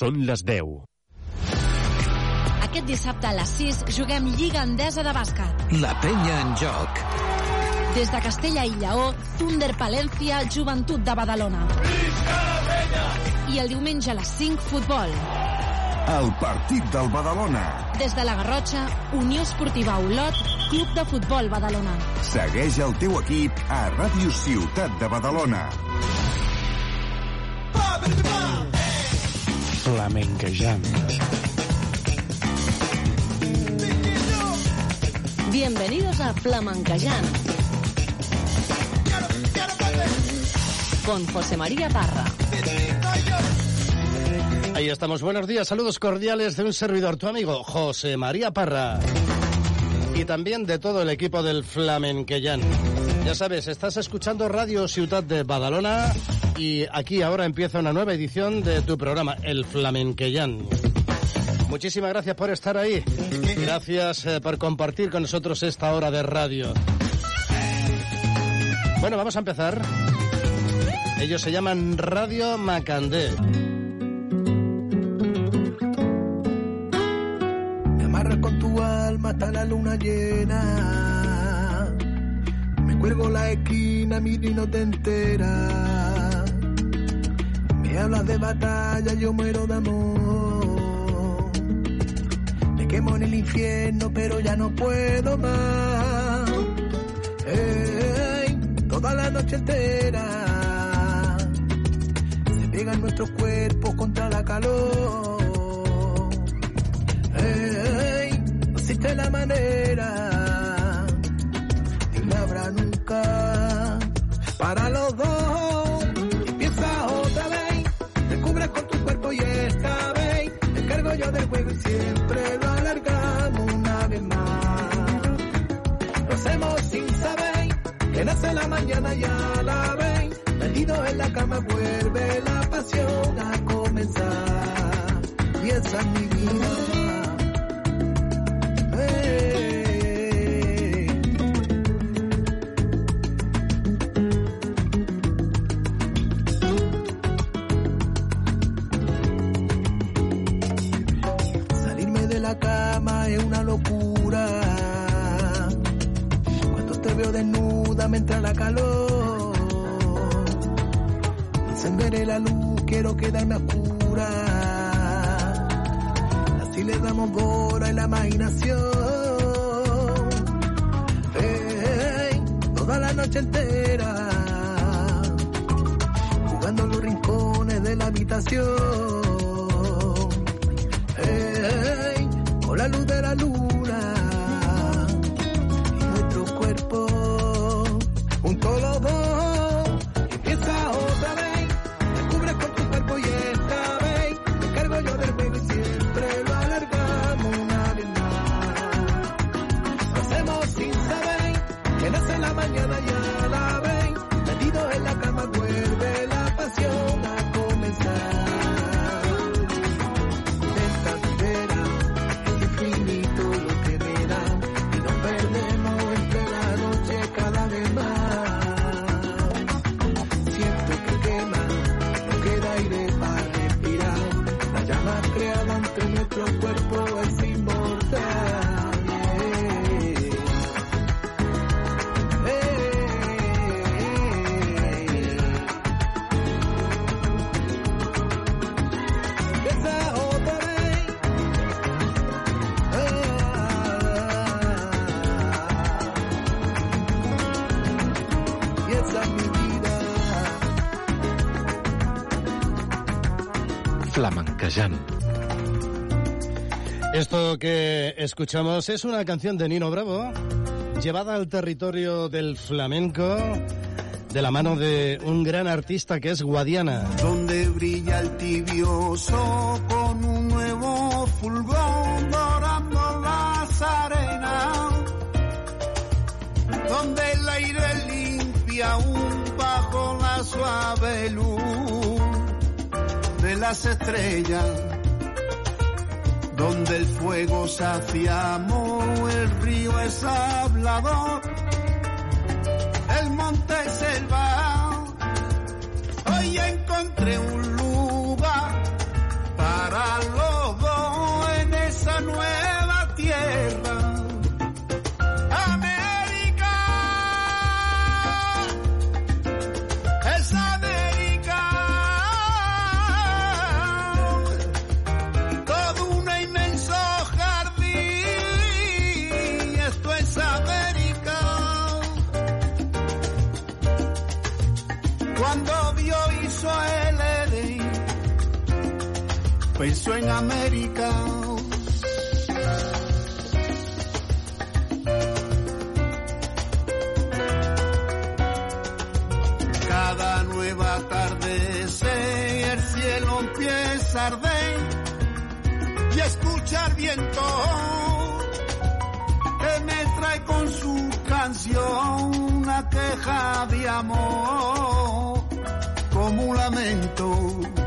Són les 10. Aquest dissabte a les 6 juguem Lliga Endesa de bàsquet. La penya en joc. Des de Castella i Lleó, Thunder Palència, Joventut de Badalona. I el diumenge a les 5, futbol. El partit del Badalona. Des de la Garrotxa, Unió Esportiva Olot, Club de Futbol Badalona. Segueix el teu equip a Ràdio Ciutat de Badalona. Flamenquejant. Bienvenidos a Flamenquejant. Con José María Parra. Ahí estamos. Buenos días. Saludos cordiales de un servidor, tu amigo José María Parra. Y también de todo el equipo del Flamenquellán. Ya sabes, estás escuchando Radio Ciudad de Badalona y aquí ahora empieza una nueva edición de tu programa, El Flamenquellán. Muchísimas gracias por estar ahí. Gracias eh, por compartir con nosotros esta hora de radio. Bueno, vamos a empezar. Ellos se llaman Radio Macandé. Me amarras con tu alma hasta la luna llena. Me cuelgo la esquina, miro y no te enteras. Hablas de batalla, yo muero de amor. Me quemo en el infierno, pero ya no puedo más. Ey, toda la noche entera se pegan nuestros cuerpos contra la calor. Ey, no existe la manera, la mañana y a la vez, metido en la cama vuelve la pasión a comenzar. Y esa es mi vida. Desnuda me entra la calor. Encenderé la luz, quiero quedarme a oscura. Así le damos bola en la imaginación. Toda la noche entera. Jugando los rincones de la habitación. Esto que escuchamos es una canción de Nino Bravo, llevada al territorio del flamenco de la mano de un gran artista que es Guadiana. donde brilla el tibio las estrellas, donde el fuego sacia amor, el río es hablador, el monte selva. Hoy encontré un echar viento que me trae con su canción una queja de amor como un lamento.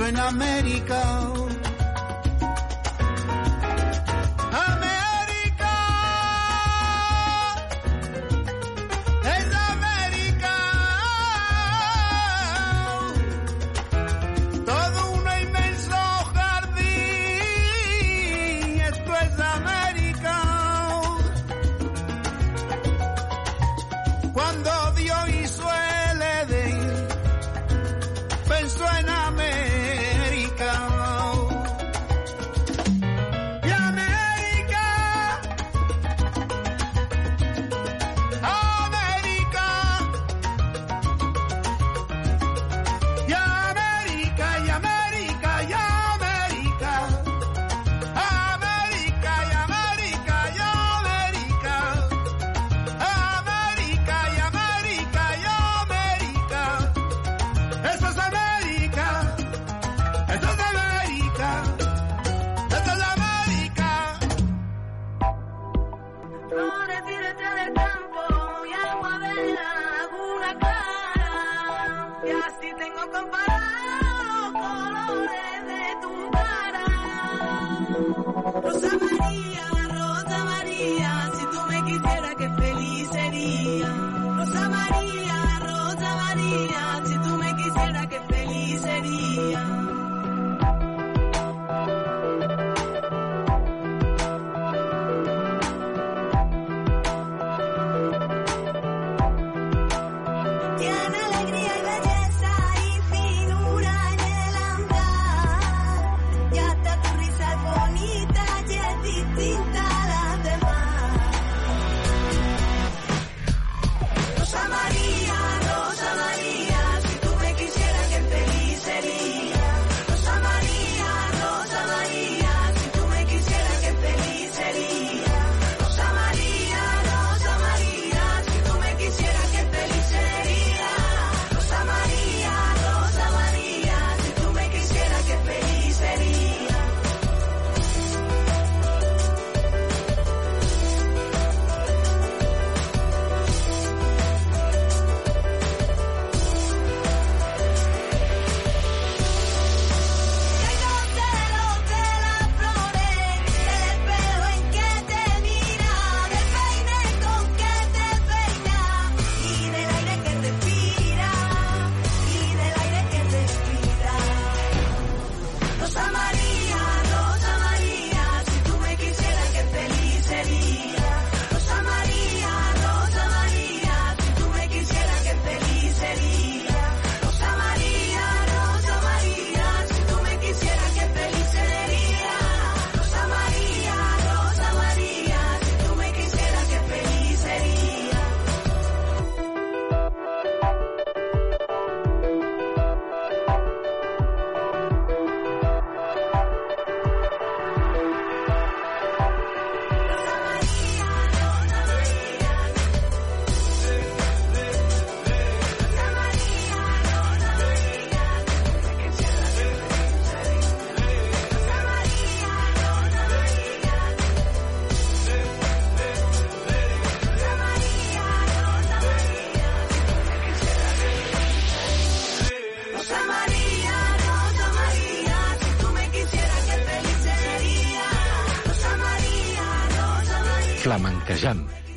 suena América.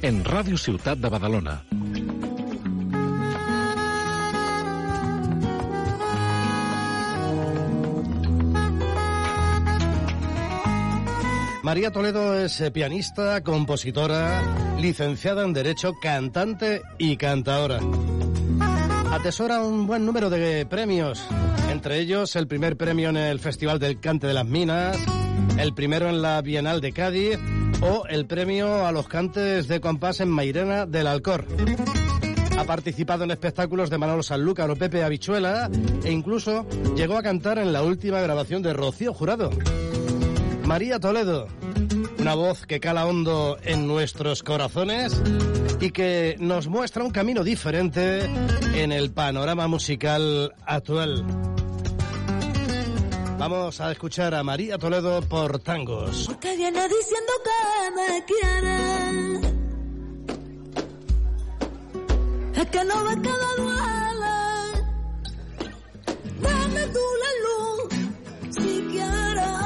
En Ràdio Ciutat de Badalona. María Toledo es eh, pianista, compositora, licenciada en Derecho, cantante y cantadora. Atesora un buen número de premios, entre ellos el primer premio en el Festival del Cante de las Minas, el primero en la Bienal de Cádiz o el premio a los cantes de compás en Mairena del Alcor. Ha participado en espectáculos de Manolo Sanlúcar o Pepe Habichuela e incluso llegó a cantar en la última grabación de Rocío Jurado. María Toledo, una voz que cala hondo en nuestros corazones y que nos muestra un camino diferente en el panorama musical actual. Vamos a escuchar a María Toledo por tangos. Usted viene diciendo que me quiere. Es que no ve que me duele. Dame tú la luz si quieres.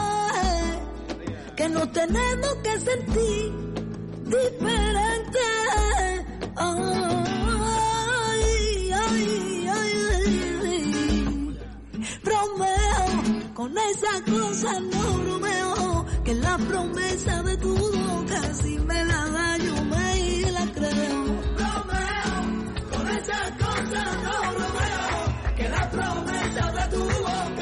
Que no tenemos que sentir diferente. Ay, con esa cosa no bromeo. Que la promesa de tu boca si me la da yo me la creo. Bromeo, con esa cosa no bromeo. Que la promesa de tu boca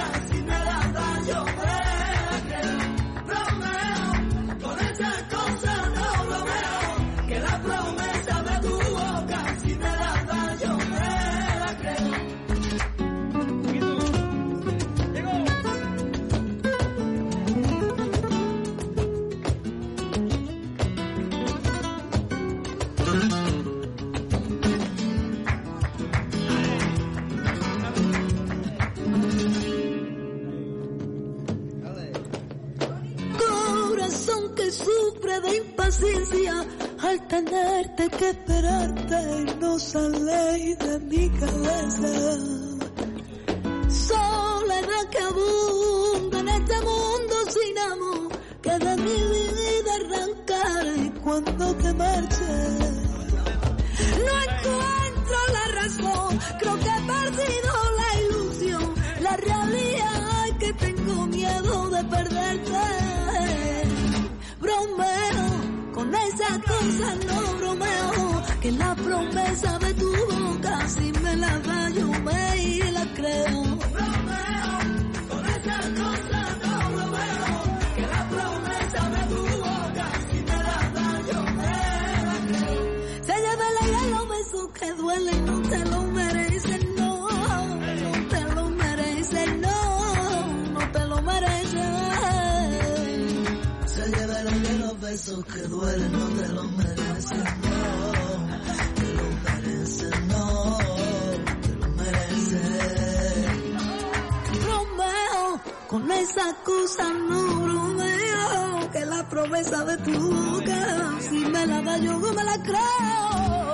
de impaciencia al tenerte que esperarte y no sale de mi cabeza. Soledad que abunda en este mundo sin amor, que de mi vida arrancaré y cuando te marches. No encuentro la razón, creo que he perdido la ilusión, la realidad que tengo miedo de perderte. Bromeo, con esa cosa no bromeo, que la promesa de tu boca si me la da yo me y la creo. Bromeo, con esa cosa no bromeo, que la promesa de tu boca si me la da yo me la creo. Se lleva el aire los besos que duelen, no te lo besos que duelen, no te lo mereces, no, te lo mereces, no, te lo mereces. Romeo, con esa cosa no bromeo, que la promesa de tu boca, si me la da yo no me la creo.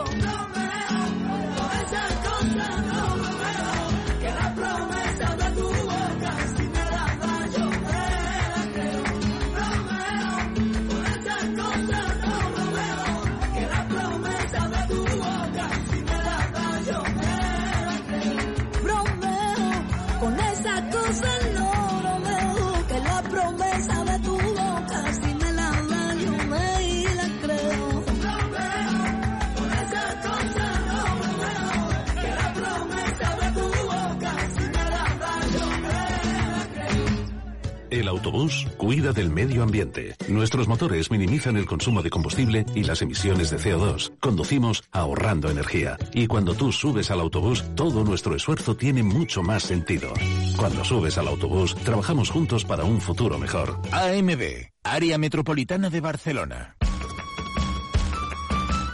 El autobús cuida del medio ambiente. Nuestros motores minimizan el consumo de combustible y las emisiones de CO2. Conducimos ahorrando energía. Y cuando tú subes al autobús, todo nuestro esfuerzo tiene mucho más sentido. Cuando subes al autobús, trabajamos juntos para un futuro mejor. AMB, Área Metropolitana de Barcelona.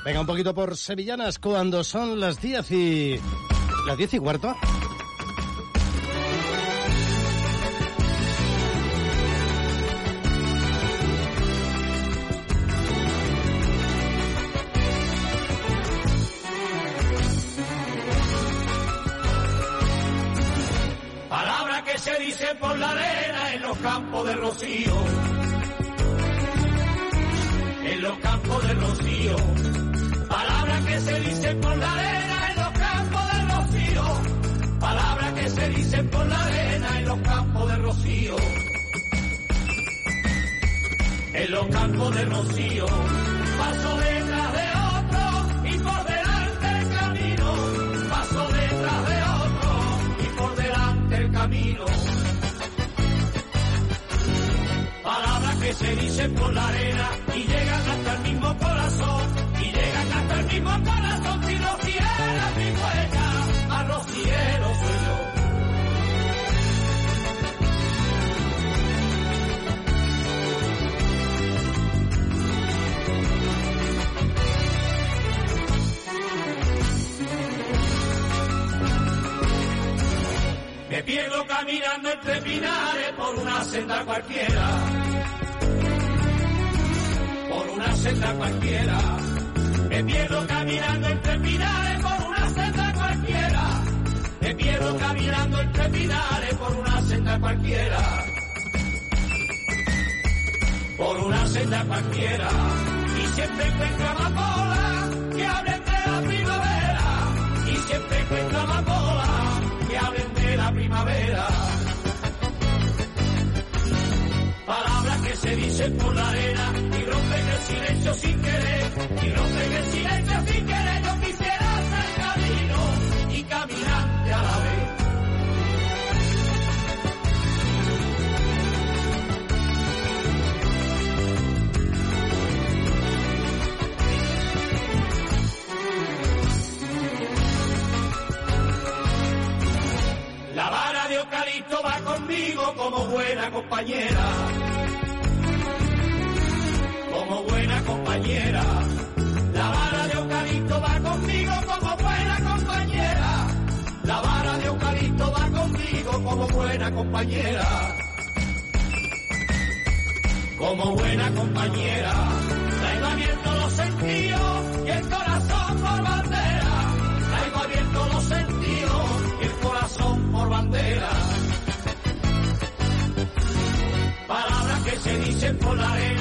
Venga, un poquito por sevillanas cuando son las 10 y... ¿Las 10 y cuarto? En los campos de rocío. Palabras que se dicen por la arena en los campos de rocío. Palabras que se dicen por la arena en los campos de rocío. En los campos de rocío. Que dicen por la arena y llegan hasta el mismo corazón. Y llegan hasta el mismo corazón. Si rociera mi huella, más rociero soy yo. Me pierdo caminando entre pinares por una senda cualquiera. Senda cualquiera. Me pierdo caminando entre pinares por una senda cualquiera. Me pierdo caminando entre pinares por una senda cualquiera. Por una senda cualquiera. Y siempre encuentro amapola que hablen de la primavera. Y siempre encuentro amapola que hablen de la primavera. Palabras que se dicen por la arena silencio sin querer. Y rompen el silencio sin querer. Yo quisiera ser camino y caminante a la vez. La vara de eucalipto va conmigo como buena compañera. Compañera. La vara de eucalipto va conmigo como buena compañera. La vara de eucalipto va conmigo como buena compañera. Como buena compañera. Traigo abierto los sentidos y el corazón por bandera. Traigo abierto los sentidos y el corazón por bandera. Palabras que se dicen por la arena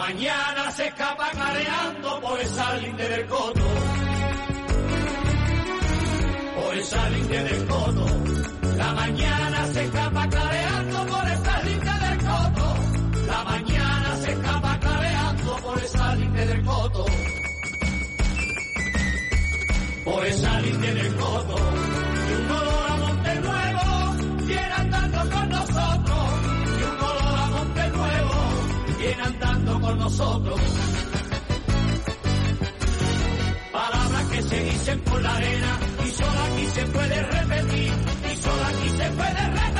mañana se escapa careando por esa linde del coto. Por esa linde del coto. La mañana se escapa clareando por esa linde del coto. La mañana se escapa clareando por esa linde del coto. Por esa linde del coto. Nosotros. Palabras que se dicen por la arena y solo aquí se puede repetir. Y solo aquí se puede repetir.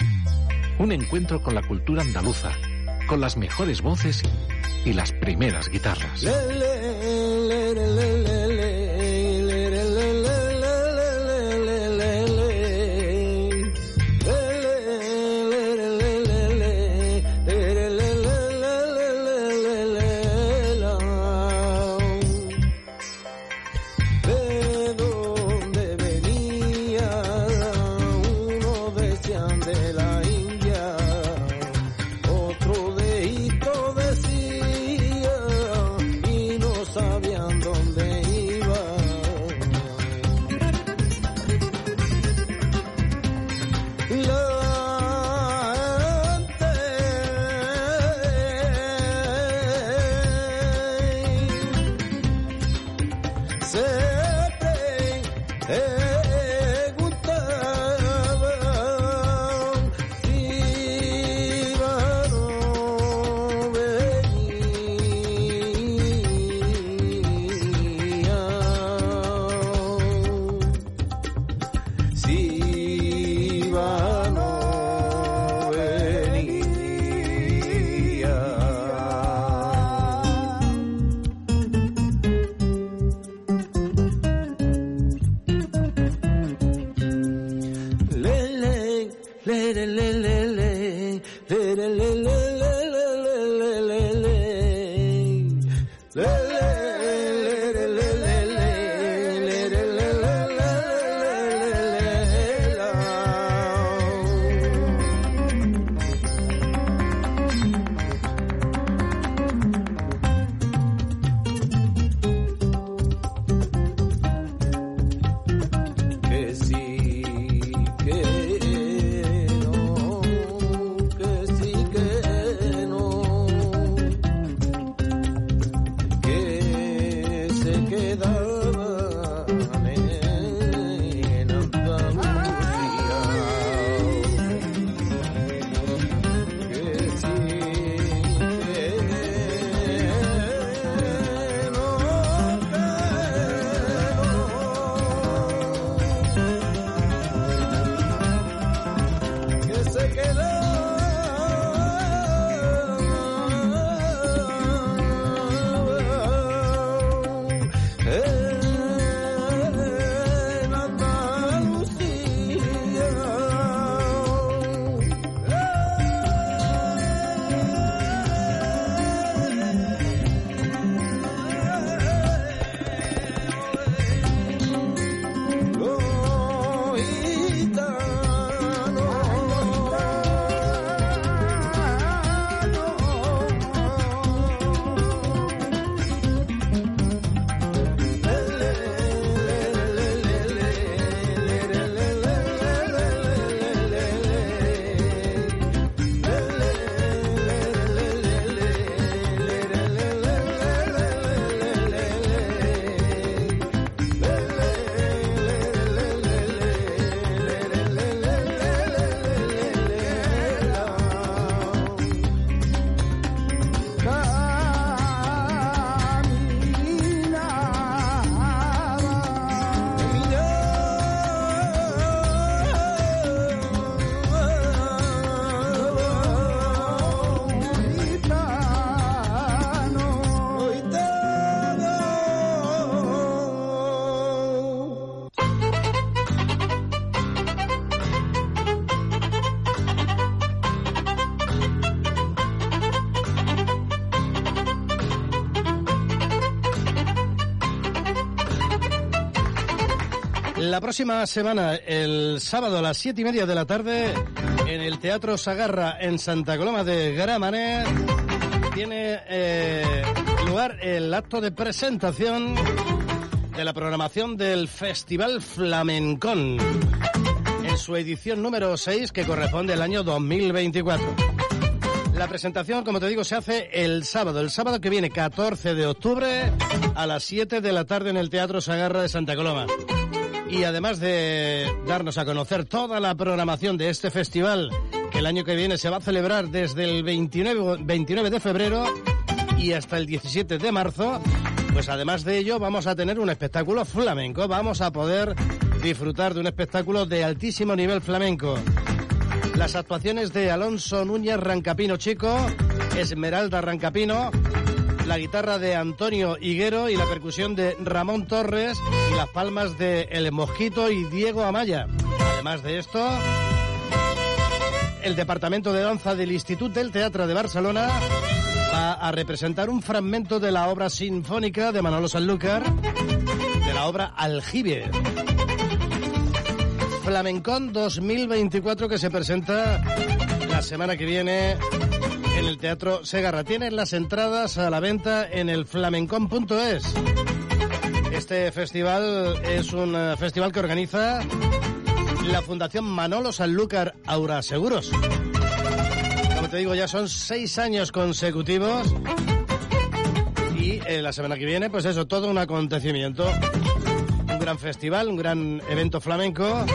Un encuentro con la cultura andaluza, con las mejores voces y las primeras guitarras. La próxima semana, el sábado a las siete y media de la tarde, en el Teatro Sagarra en Santa Coloma de Gramanet, tiene eh, lugar el acto de presentación de la programación del Festival Flamencón en su edición número 6 que corresponde al año 2024. La presentación, como te digo, se hace el sábado, el sábado que viene, 14 de octubre, a las 7 de la tarde en el Teatro Sagarra de Santa Coloma. Y además de darnos a conocer toda la programación de este festival, que el año que viene se va a celebrar desde el 29, 29 de febrero y hasta el 17 de marzo, pues además de ello vamos a tener un espectáculo flamenco, vamos a poder disfrutar de un espectáculo de altísimo nivel flamenco. Las actuaciones de Alonso Núñez Rancapino Chico, Esmeralda Rancapino, la guitarra de Antonio Higuero y la percusión de Ramón Torres y las palmas de El Mosquito y Diego Amaya. Además de esto, el Departamento de Danza del Instituto del Teatro de Barcelona va a representar un fragmento de la obra sinfónica de Manolo Sanlúcar, de la obra Aljibe. Flamencón 2024 que se presenta la semana que viene en el Teatro Segarra. Tienen las entradas a la venta en el flamencón.es. Este festival es un eh, festival que organiza la Fundación Manolo Sanlúcar Aura Seguros. Como te digo, ya son seis años consecutivos y eh, la semana que viene, pues eso, todo un acontecimiento. Un gran festival, un gran evento flamenco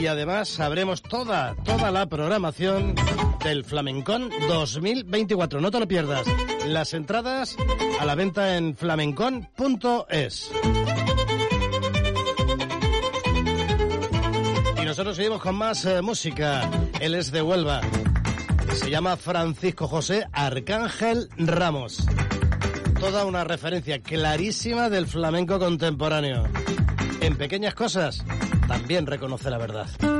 y además sabremos toda, toda la programación del Flamencón 2024. No te lo pierdas. Las entradas a la venta en flamencón.es. Y nosotros seguimos con más eh, música. Él es de Huelva. Se llama Francisco José Arcángel Ramos. Toda una referencia clarísima del flamenco contemporáneo. En pequeñas cosas también reconoce la verdad.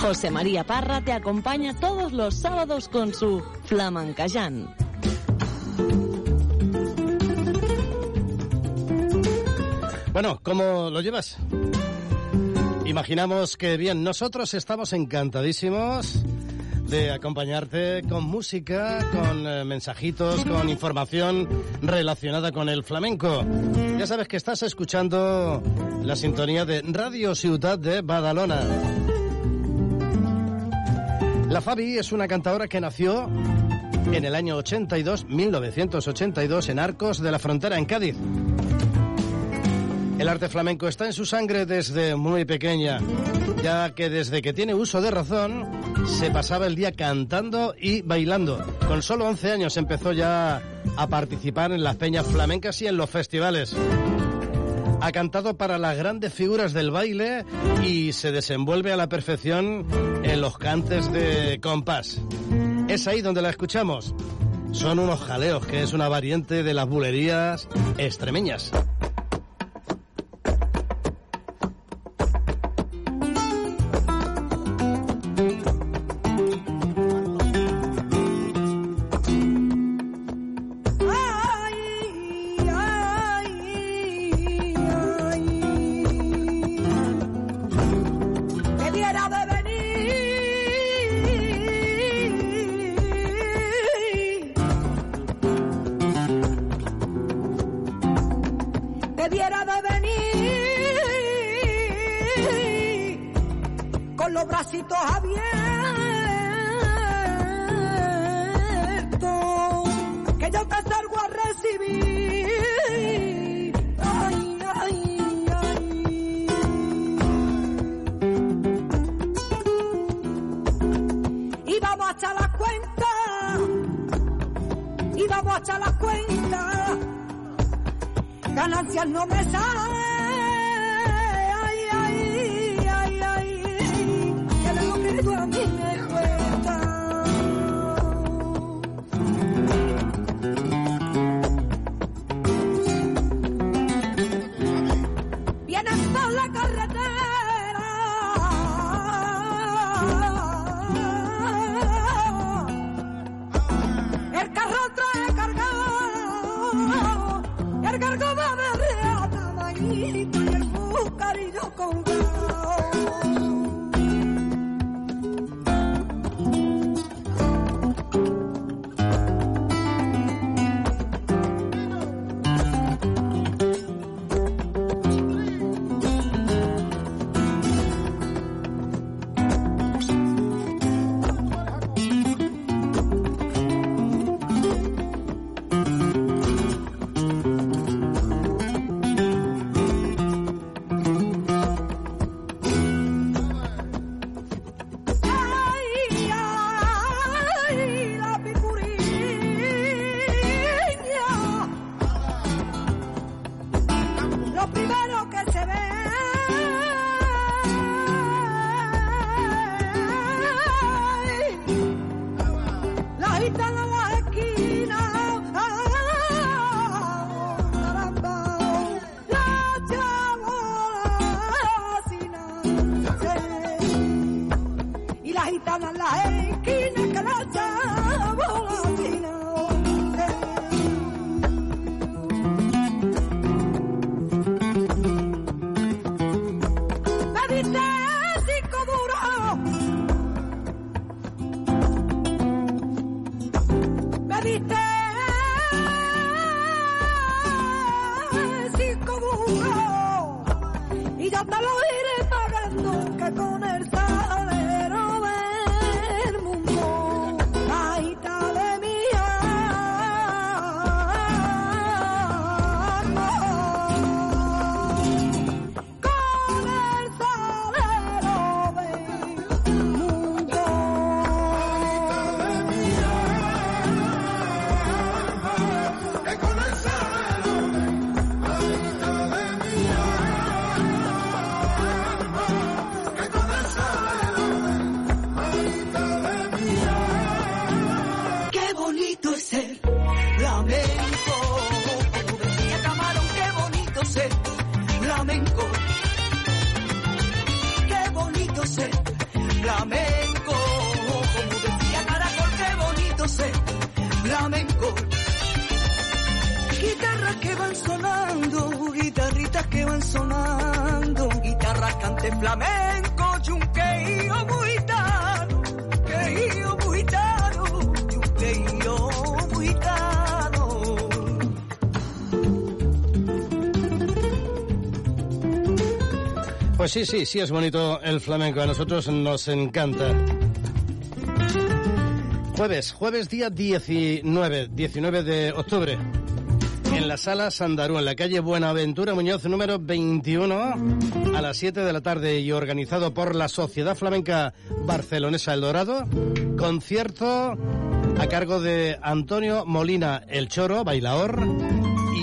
José María Parra te acompaña todos los sábados con su Flamancayán. Bueno, ¿cómo lo llevas? Imaginamos que bien, nosotros estamos encantadísimos de acompañarte con música, con eh, mensajitos, con información relacionada con el flamenco. Ya sabes que estás escuchando la sintonía de Radio Ciudad de Badalona. La Fabi es una cantadora que nació en el año 82, 1982, en Arcos de la Frontera, en Cádiz. El arte flamenco está en su sangre desde muy pequeña, ya que desde que tiene uso de razón se pasaba el día cantando y bailando. Con solo 11 años empezó ya a participar en las peñas flamencas y en los festivales. Ha cantado para las grandes figuras del baile y se desenvuelve a la perfección en los cantes de compás. Es ahí donde la escuchamos. Son unos jaleos, que es una variante de las bulerías extremeñas. Sí, sí, sí es bonito el flamenco. A nosotros nos encanta. Jueves, jueves día 19, 19 de octubre. En la sala Sandarú, en la calle Buenaventura Muñoz, número 21, a las 7 de la tarde y organizado por la Sociedad Flamenca Barcelonesa El Dorado. Concierto a cargo de Antonio Molina El Choro, bailaor,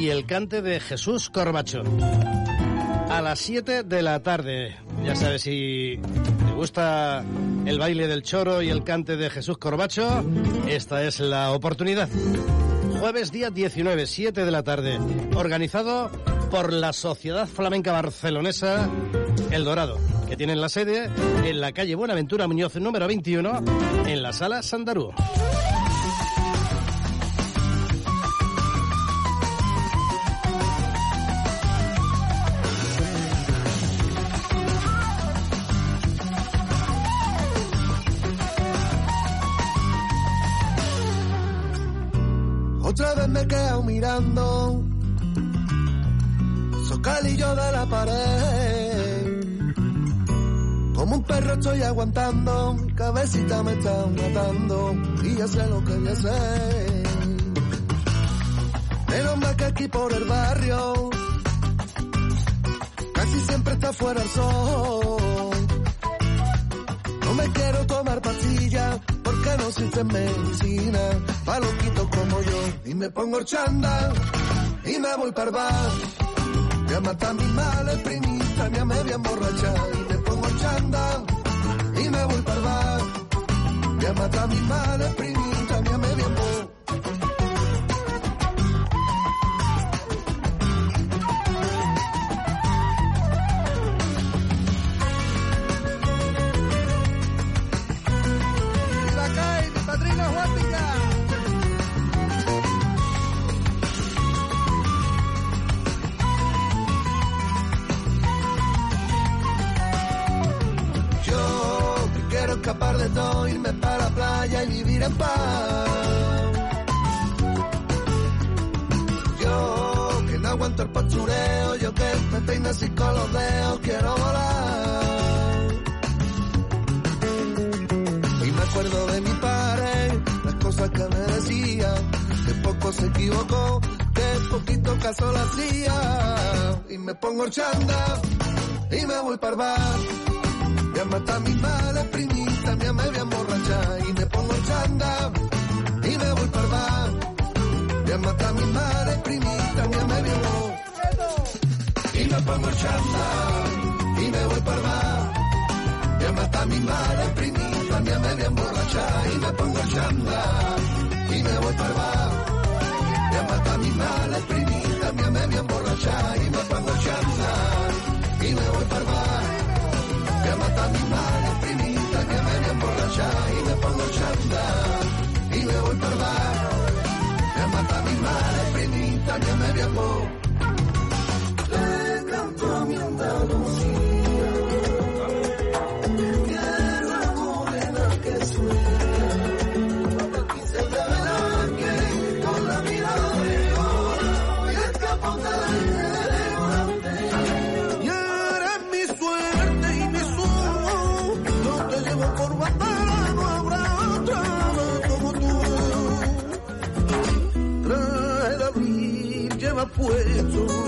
y el cante de Jesús Corbacho. A las 7 de la tarde, ya sabes, si te gusta el baile del choro y el cante de Jesús Corbacho, esta es la oportunidad. Jueves día 19, 7 de la tarde, organizado por la Sociedad Flamenca Barcelonesa El Dorado, que tienen la sede en la calle Buenaventura Muñoz número 21, en la sala Sandarú. Socalillo de la pared Como un perro estoy aguantando Mi cabecita me está matando Y ya sé lo que voy a hacer Menos mal que aquí por el barrio Casi siempre está fuera el sol No me quiero tomar pastillas porque no existen medicina pa' loquitos como yo. Y me pongo chanda y me voy para bar. Me mata mis males, primita, me media emborracha. Y me pongo chanda y me voy para bar. Me mata mis males, primita, me media emborracha. Viva se equivocó, que poquito caso le hacía. Y me pongo chanda y me voy para bar. Me mata mis males, primita, me media emborracha y me pongo chanda y me voy para bar. Me mata mis males, primita, me media emborracha y me pongo chanda y me voy para bar. Me mata mis males, primita, me media emborracha y me pongo chanda y me voy para bar. me mata mi mala espinita, me amé, me emborrachar y me pongo a y me voy para el bar. Me mata mi mala espinita, me amé, me emborrachar y me pongo a y me voy para el bar. Me mata mi mala espinita, me amé, me emborrachar 贵族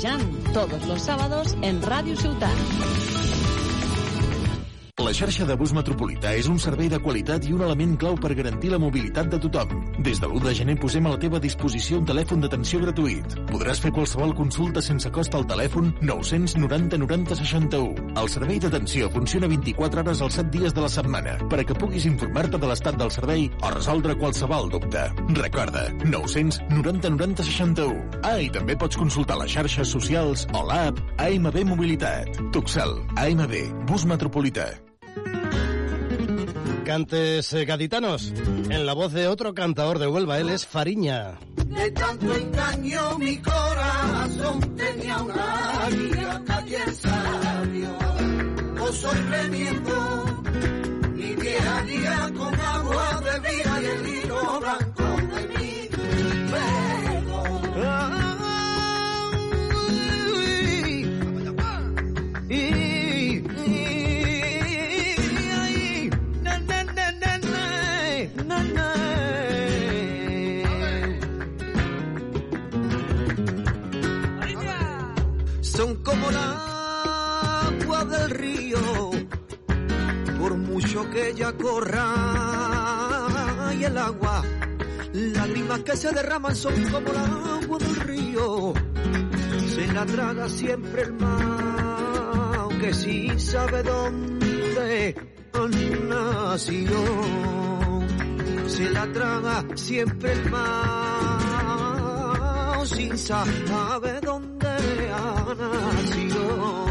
Flamencayán, todos los sábados en Radio Ciutat. La xarxa de bus metropolità és un servei de qualitat i un element clau per garantir la mobilitat de tothom. Des de l'1 de gener posem a la teva disposició un telèfon d'atenció gratuït. Podràs fer qualsevol consulta sense cost al telèfon 990 90 61. El servei d'atenció funciona 24 hores als 7 dies de la setmana per a que puguis informar-te de l'estat del servei o resoldre qualsevol dubte. Recorda, 990 90 61. Ah, i també pots consultar les xarxes socials o l'app AMB Mobilitat. Tuxal, AMB, bus metropolità. Cantes eh, gaditanos, en la voz de otro cantador de Huelva, él es Fariña. De tanto engaño mi corazón tenía una soy Remy que ella corra. Y el agua, lágrimas que se derraman son como el agua del río, se la traga siempre el mar, aunque sí sabe dónde nació, se la traga siempre el mar, sin saber dónde ha nacido.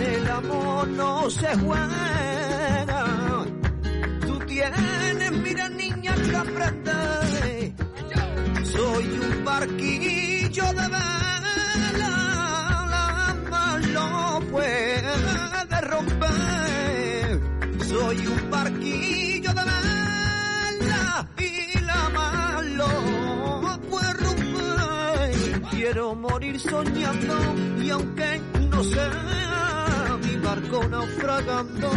El amor no se juega. Tú tienes, mira niña que aprender, soy un barquillo de vela, la mar lo puede romper. Soy un barquillo de vela y la mar lo puede romper. Quiero morir soñando y aunque no sea barco naufragando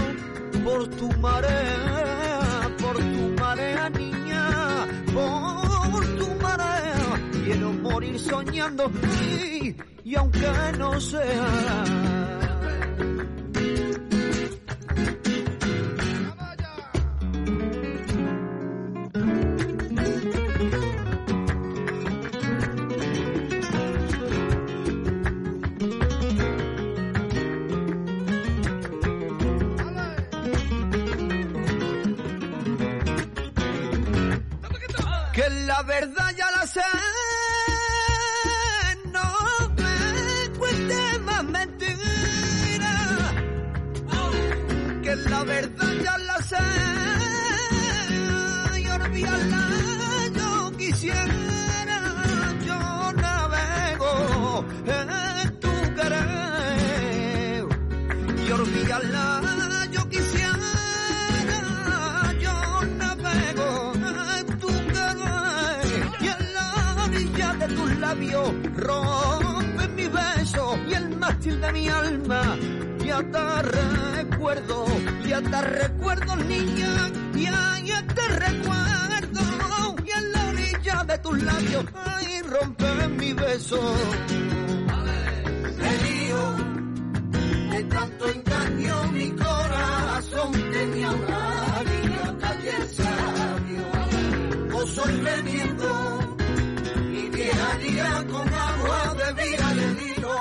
por tu marea, por tu marea niña, por tu marea. Quiero morir soñando y, y aunque no sea. La verdad ya la sé. No me cuentes más mentiras. Que la verdad. Rompe mi beso y el mástil de mi alma ya te recuerdo, ya te recuerdo niña, ya, te recuerdo y en la orilla de tus labios, ay, rompe mi beso. El lío de tanto engaño mi corazón tenía una calle el sabio, o soy remiendo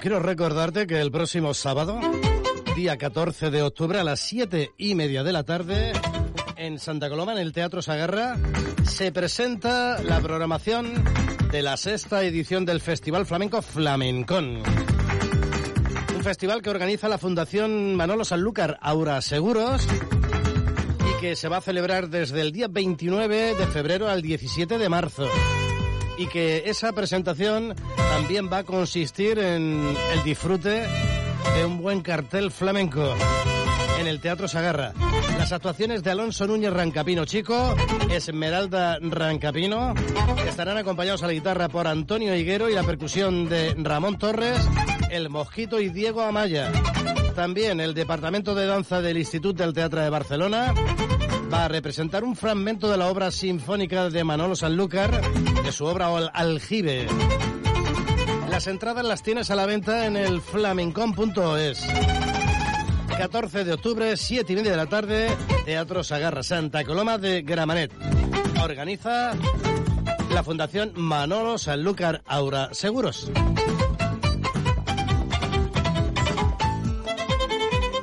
Quiero recordarte que el próximo sábado día 14 de octubre a las 7 y media de la tarde en Santa Coloma, en el Teatro Sagarra, se presenta la programación de la sexta edición del Festival Flamenco Flamencón. Un festival que organiza la Fundación Manolo Sanlúcar Aura Seguros y que se va a celebrar desde el día 29 de febrero al 17 de marzo. Y que esa presentación también va a consistir en el disfrute de un buen cartel flamenco en el Teatro Sagarra. Las actuaciones de Alonso Núñez Rancapino Chico, Esmeralda Rancapino, estarán acompañados a la guitarra por Antonio Higuero y la percusión de Ramón Torres, El Mosquito y Diego Amaya. También el Departamento de Danza del Instituto del Teatro de Barcelona va a representar un fragmento de la obra sinfónica de Manolo Sanlúcar, de su obra Aljibe. Las entradas las tienes a la venta en el flamencon.es. 14 de octubre, 7 y media de la tarde, Teatro Sagarra, Santa Coloma de Gramanet. Organiza la Fundación Manolo Sanlúcar Aura Seguros.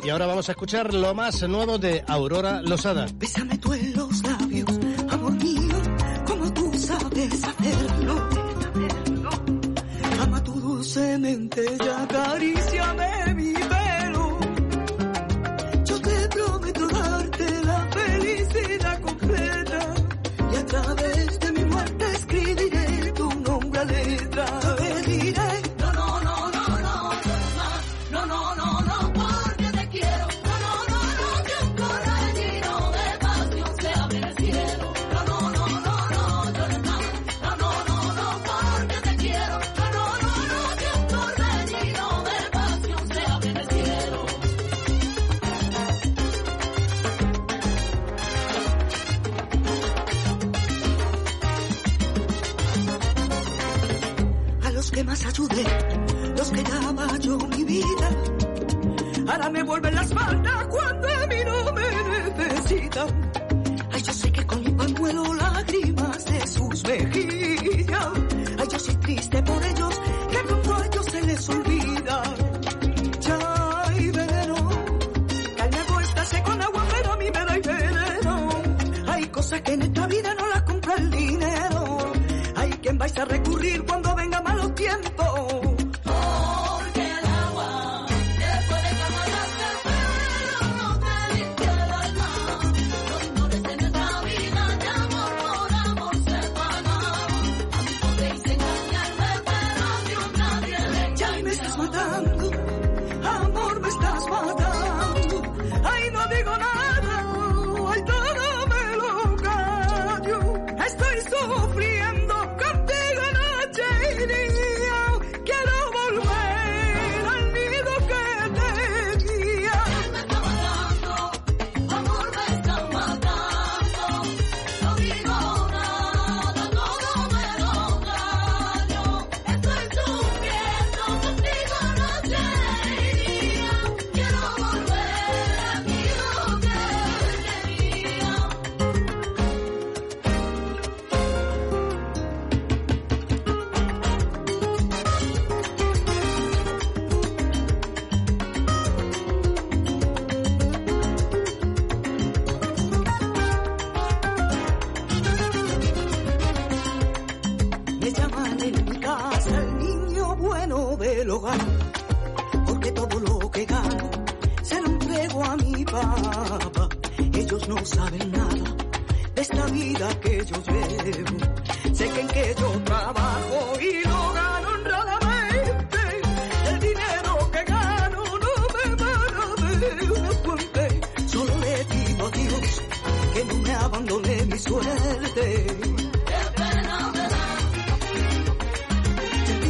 Y ahora vamos a escuchar lo más nuevo de Aurora Losada.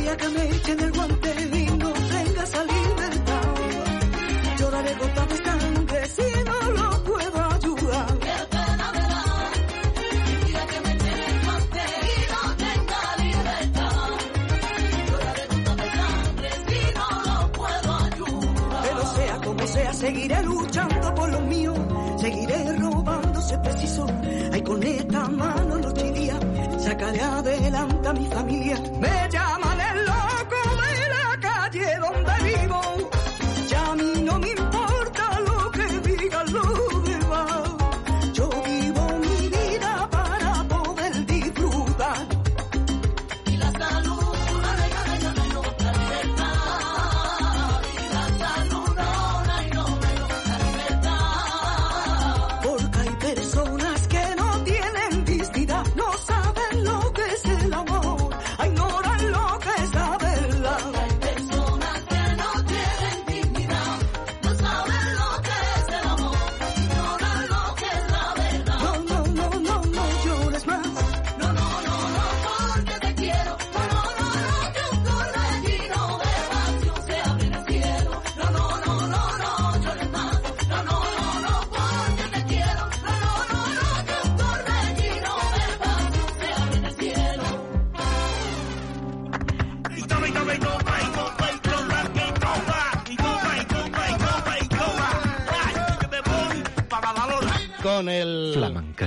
El día que me echen el guante y no tenga esa libertad, lloraré gotas de sangre si no lo puedo ayudar. Pero sea como sea, seguiré luchando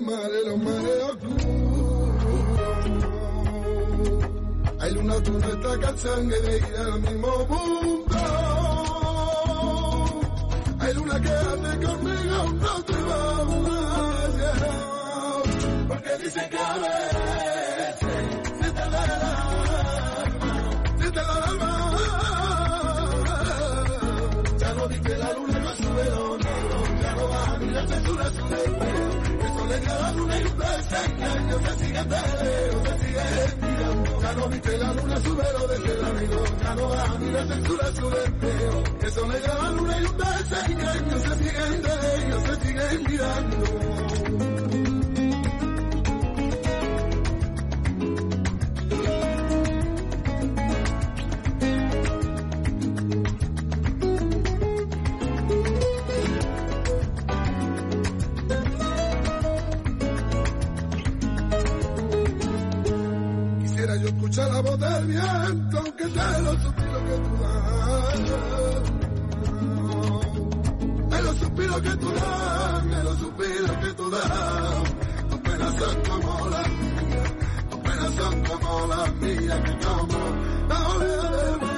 Mares, los mares oscuros. Hay luna tú no estás cansando de ir al mismo punto. Hay luna que hace conmigo no te vayas. Porque dice que a veces se te da el alma, se te da el alma. Ya no dice la luna sube lo negro, ya no va a mirar censura su deseo. Dio la luna y un desengaño, se sigue de lejos, se sigue mirando. Ya no viste la luna sube lo desde el amigo, ya no va a mirar censura su deseo. Eso le dio la luna y un desengaño, se sigue de lejos, se sigue mirando. El viento que te lo suspiro que tú das. En los suspiros que tú das, en los suspiros que tú das. Tus penas son como las mías, tus penas son como las mías, que como la olea del mar,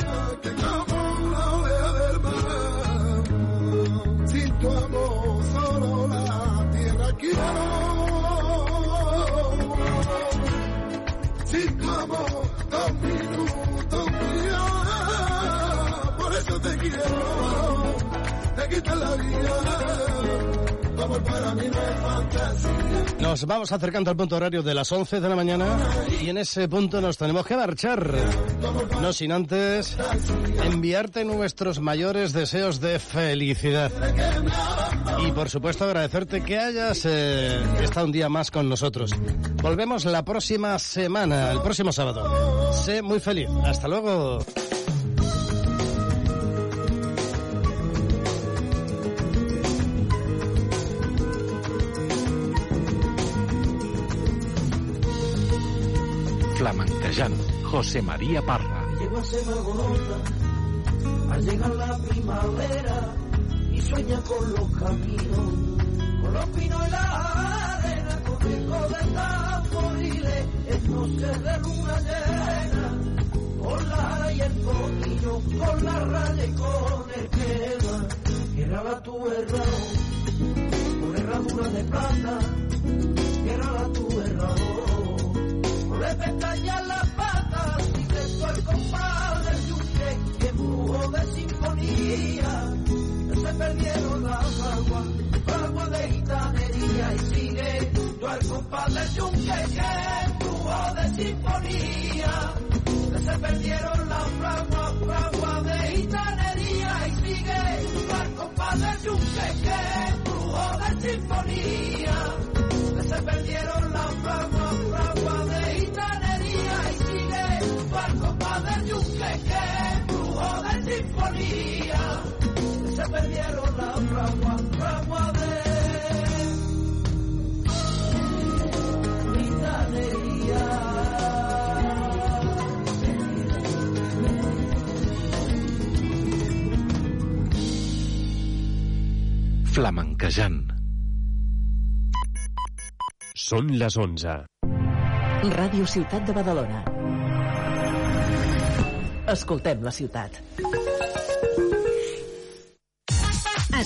Nos vamos acercando al punto horario de las 11 de la mañana y en ese punto nos tenemos que marchar. No sin antes enviarte nuestros mayores deseos de felicidad. Y por supuesto agradecerte que hayas eh, estado un día más con nosotros. Volvemos la próxima semana, el próximo sábado. Sé muy feliz. Hasta luego. Flamenquejant, José María Parra. Llegó a ser al llegar la primavera y sueña con los caminos, con los pinos y la arena, con eco de tamboriles, en noches de luna llena, con la ara y el tornillo, con la raya y con el quema, erraba tu errado, con herradura de plata, erraba tu errado, le pestañas las patas, y de al compadre yunque, que brujo de sinfonía, se perdieron las aguas, agua de gitanería y sigue tú al compadre yunque, que brujo de sinfonía, se perdieron las fraguas, fraguas de gitanería y sigue tú al compadre yunque, que brujo de sinfonía, se perdieron las fraguas sinfonía, se perdieron las fraguas, fraguas de Flamenquejant. Són les 11. Ràdio Ciutat de Badalona. Escoltem la ciutat.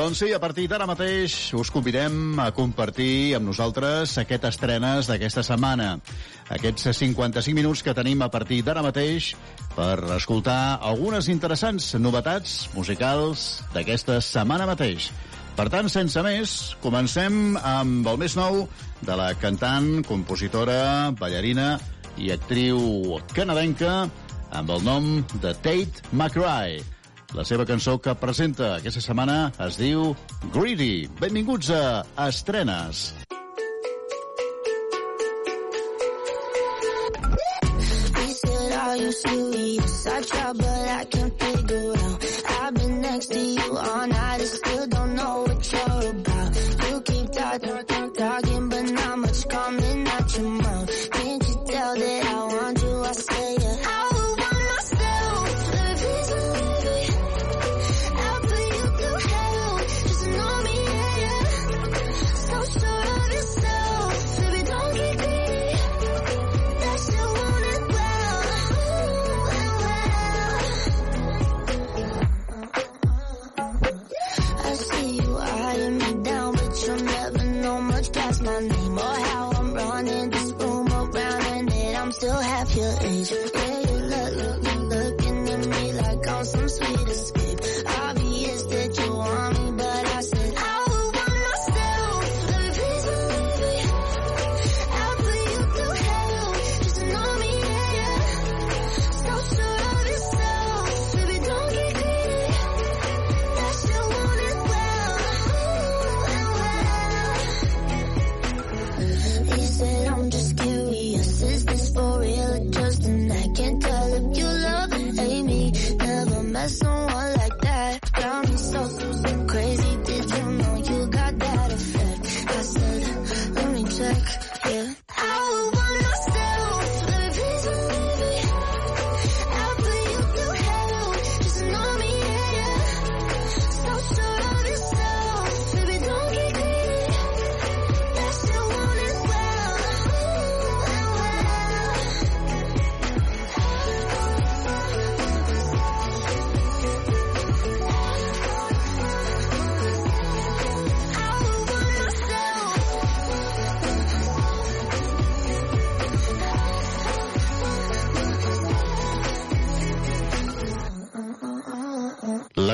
Doncs sí, a partir d'ara mateix us convidem a compartir amb nosaltres aquest estrenes d'aquesta setmana. Aquests 55 minuts que tenim a partir d'ara mateix per escoltar algunes interessants novetats musicals d'aquesta setmana mateix. Per tant, sense més, comencem amb el més nou de la cantant, compositora, ballarina i actriu canadenca amb el nom de Tate McRae. La seva cançó que presenta aquesta setmana es diu Greedy. Benvinguts a Estrenes. I try, but I can't figure out. I've been next to you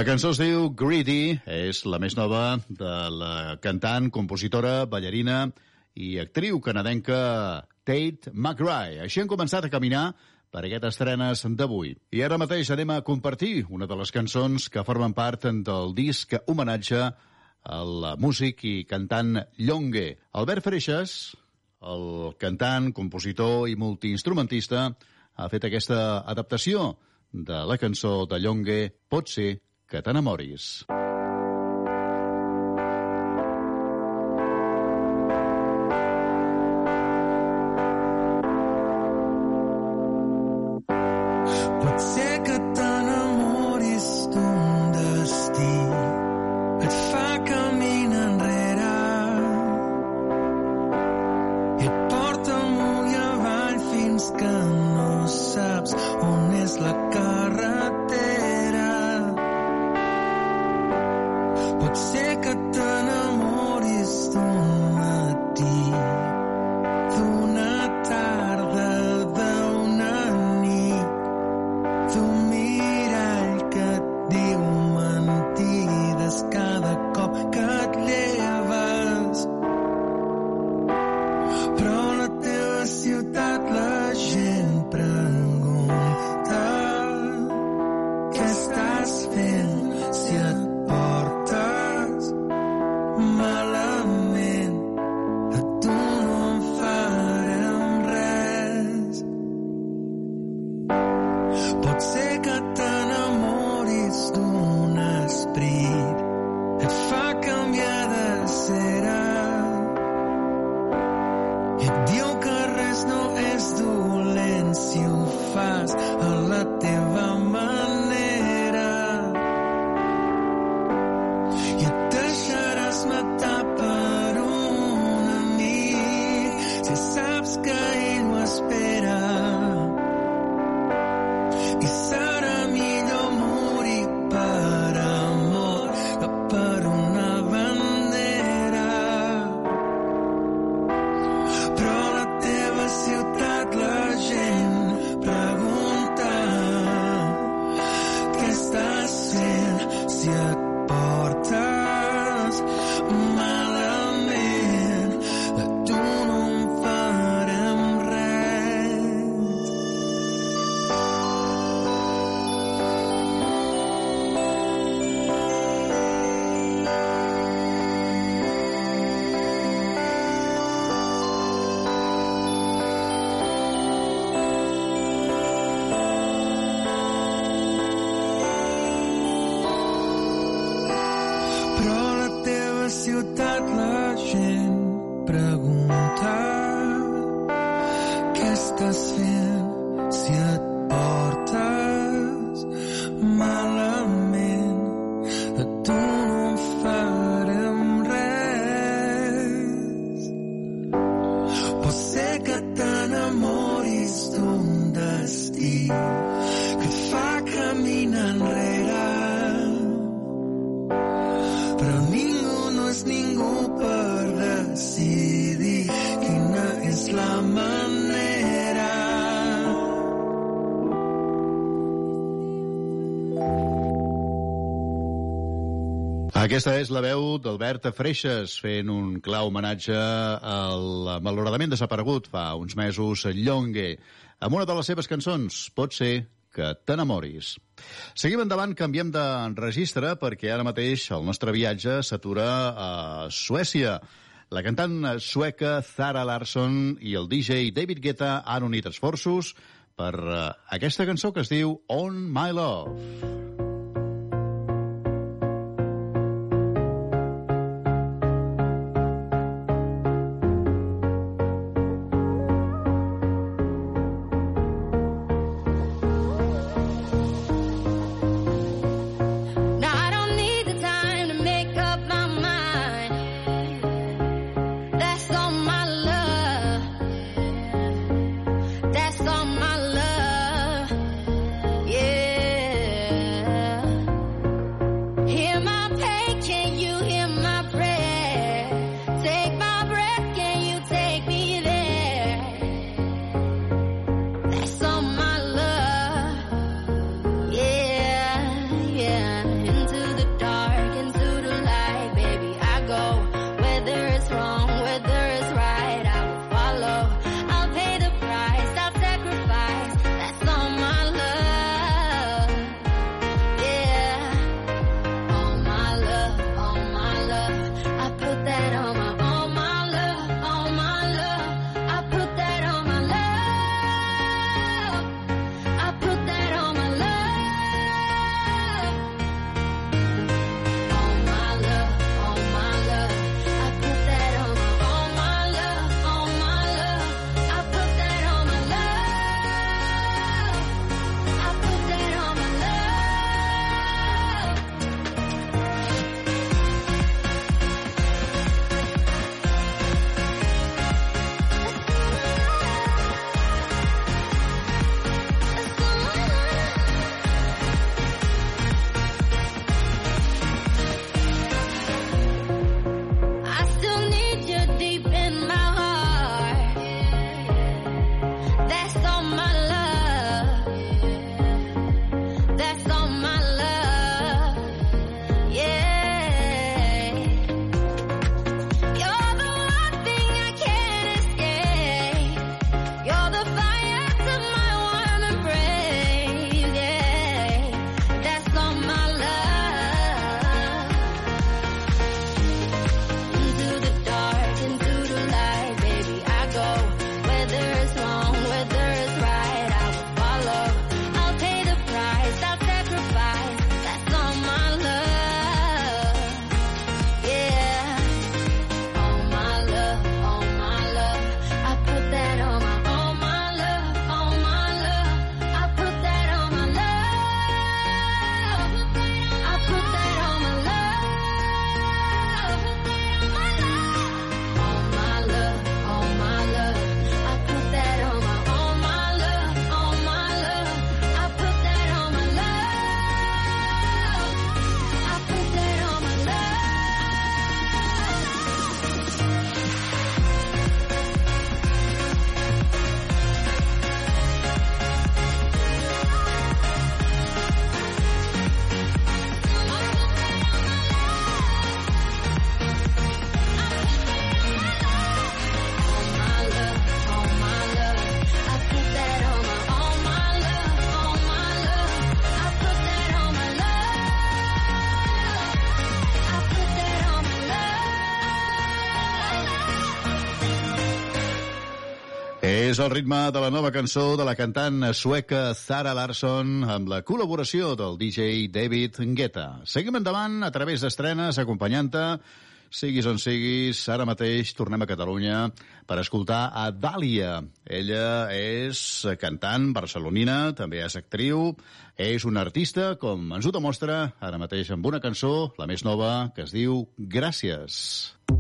cançó es diu Greedy, és la més nova de la cantant, compositora, ballarina i actriu canadenca Tate McRae. Així han començat a caminar per aquestes estrenes d'avui. I ara mateix anem a compartir una de les cançons que formen part del disc homenatge al músic i cantant Llongue. Albert Freixas, el cantant, compositor i multiinstrumentista, ha fet aquesta adaptació de la cançó de Llongue Pot ser que t'enamoris. Aquesta és la veu d'Alberta Freixas fent un clar homenatge al malauradament desaparegut fa uns mesos a Llongue amb una de les seves cançons, Pot ser que t'enamoris. Seguim endavant, canviem de registre perquè ara mateix el nostre viatge s'atura a Suècia. La cantant sueca Zara Larsson i el DJ David Guetta han unit esforços per eh, aquesta cançó que es diu On My Love. És el ritme de la nova cançó de la cantant sueca Sara Larsson amb la col·laboració del DJ David Guetta. Seguim endavant a través d'estrenes, acompanyant-te, siguis on siguis, ara mateix tornem a Catalunya per escoltar a Dàlia. Ella és cantant barcelonina, també és actriu, és una artista, com ens ho demostra ara mateix amb una cançó, la més nova, que es diu Gràcies. Gràcies.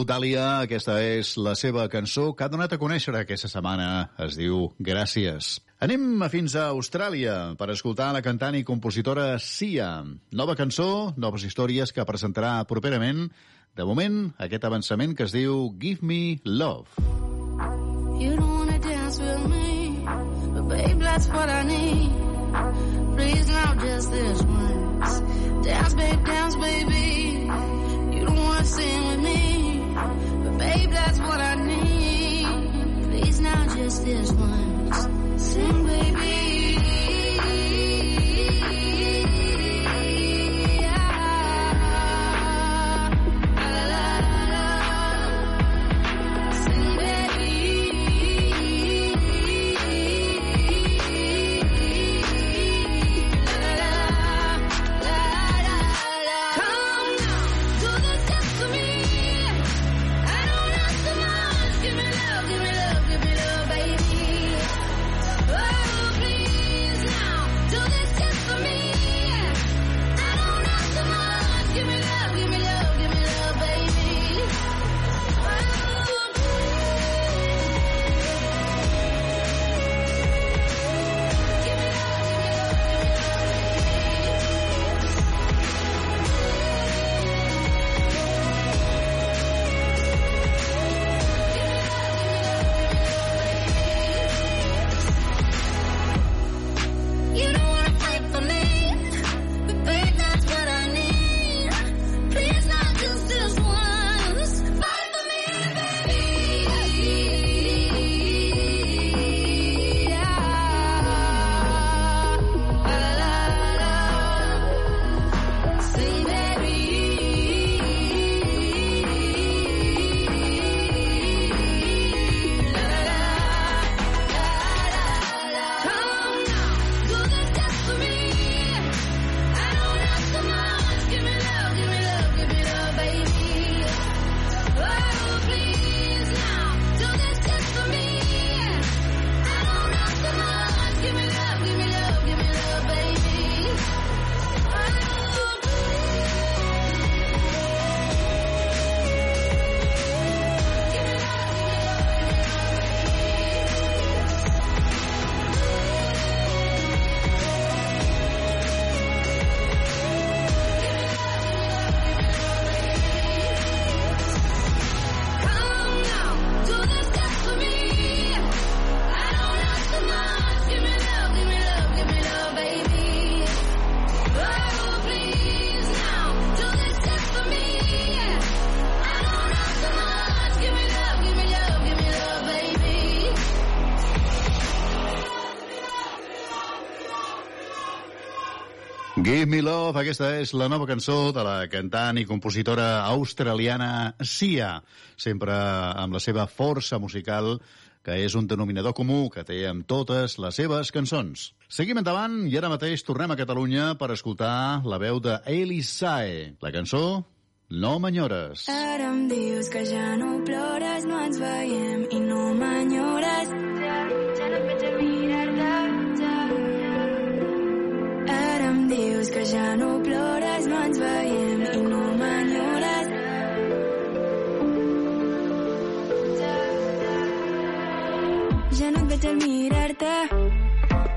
Diu Dàlia, aquesta és la seva cançó que ha donat a conèixer aquesta setmana. Es diu Gràcies. Anem fins a Austràlia per escoltar la cantant i compositora Sia. Nova cançó, noves històries que presentarà properament. De moment, aquest avançament que es diu Give Me Love. You don't wanna dance with me, but babe, that's what I need. Please now, just this once. Dance, babe, dance, baby. You don't wanna sing with me, babe, that's what I need. Please now, just this once. Me Love, aquesta és la nova cançó de la cantant i compositora australiana Sia, sempre amb la seva força musical, que és un denominador comú que té amb totes les seves cançons. Seguim endavant i ara mateix tornem a Catalunya per escoltar la veu de Elisae, la cançó No m'enyores. Ara em dius que ja no plores, no ens veiem i no m'enyores. Dius que ja no plores, no ens veiem i no m'enyores. Ja no et veig al mirar-te,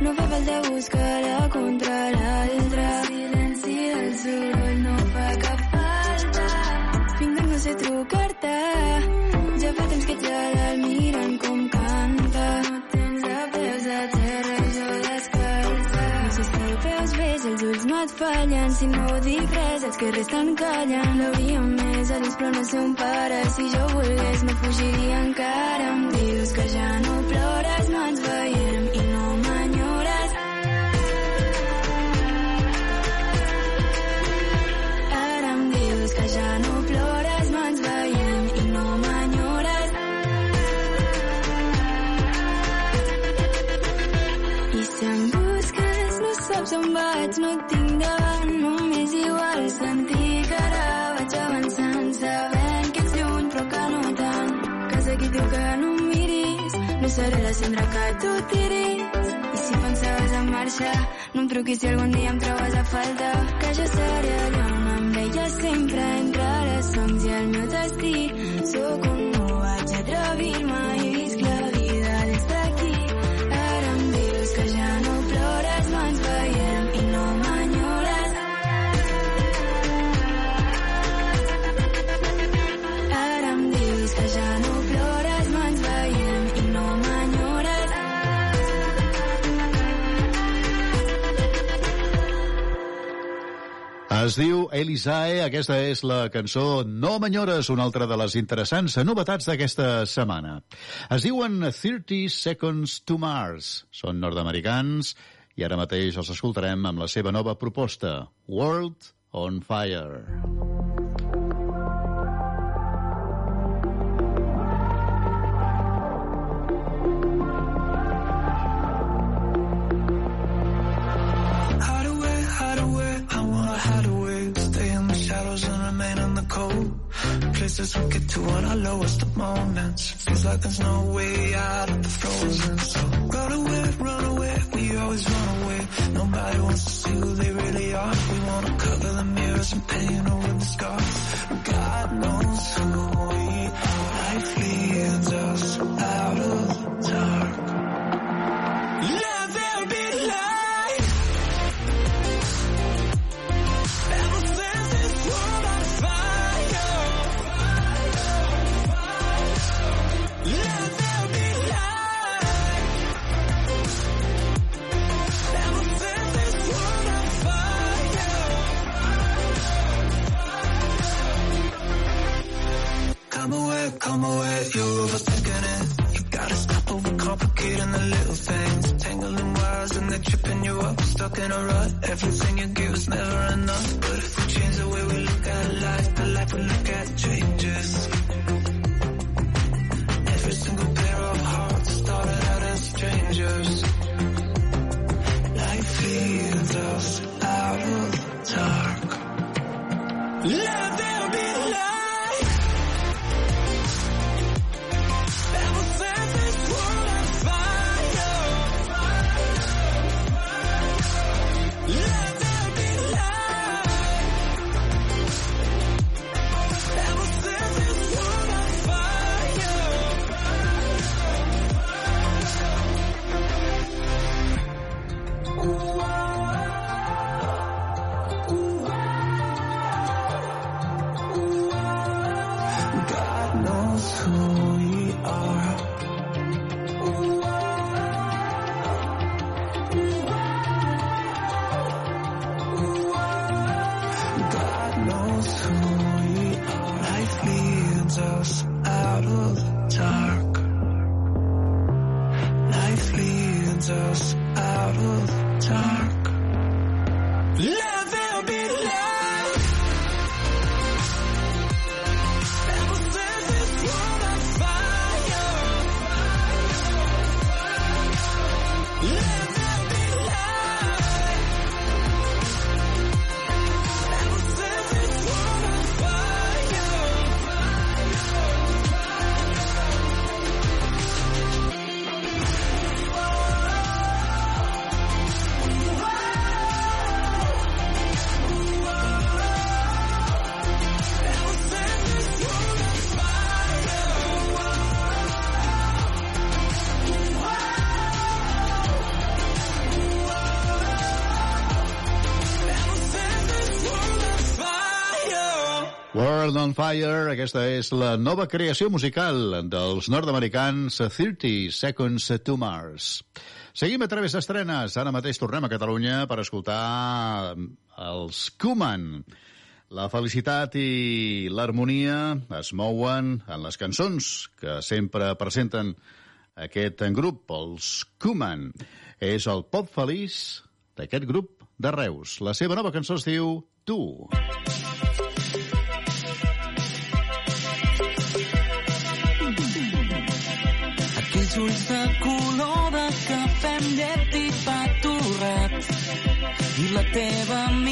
no fa falta buscar la contra l'altra. Silenci del soroll no fa cap falta. Fins que no sé trucar-te, ja fa temps que ets a dalt mirant com canta. Et fallen. Si no dic res, els que resten callen. L'hauríem més a però no sé on pare. Si jo volgués, no fugiria encara. Em dius que ja no plores, no ens veiem saps on vaig, no et tinc davant, no m'és igual sentir que ara vaig avançant, sabent que ets lluny però que no tant, sé qui diu que no em miris, no seré la cendra que tu tiris, i si pensaves en marxa. No em truquis si algun dia em trobes a falta. Que jo seré allà on amb ella sempre entre les songs i el meu destí. Sóc Es diu Elisae, aquesta és la cançó No m'enyores, una altra de les interessants novetats d'aquesta setmana. Es diuen 30 Seconds to Mars. Són nord-americans i ara mateix els escoltarem amb la seva nova proposta, World on Fire. Hide Places we get to on our lowest moments. Feels like there's no way out of the frozen. So run away, run away, we always run away. Nobody wants to see who they really are. We wanna cover the mirrors and paint over the scars. God knows who we are. Life leads us out of come away, come away, you're overthinking it. You gotta stop overcomplicating the little things. Tangling wires and they're tripping you up, stuck in a rut. Everything you give is never enough. But if we change the way we look at life, the life we look at changes. Every single pair of hearts started out as strangers. Life leads us out of the dark. Let there be light. On Fire, aquesta és la nova creació musical dels nord-americans 30 Seconds to Mars. Seguim a través d'estrenes. Ara mateix tornem a Catalunya per escoltar els Kuman. La felicitat i l'harmonia es mouen en les cançons que sempre presenten aquest grup, els Kuman. És el pop feliç d'aquest grup de Reus. La seva nova cançó es diu Tu. Aquells te van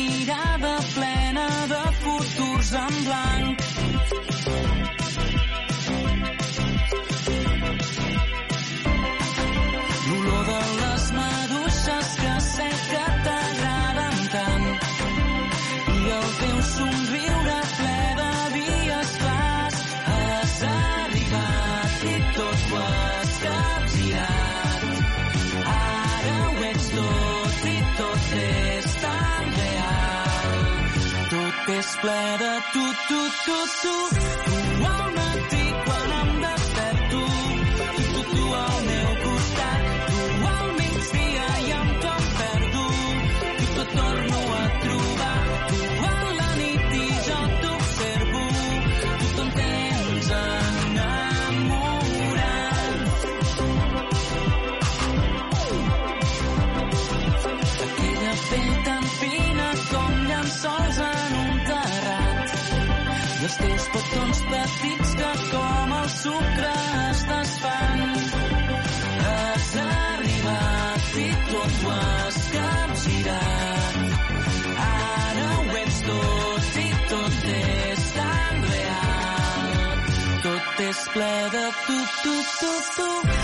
tú, tú, tú, tú. Sucre es desfan. Has arribat i tot ho has capgirat. Ara ho ets tot i tot és tan real. Tot és ple de tu, tu, tu, tu.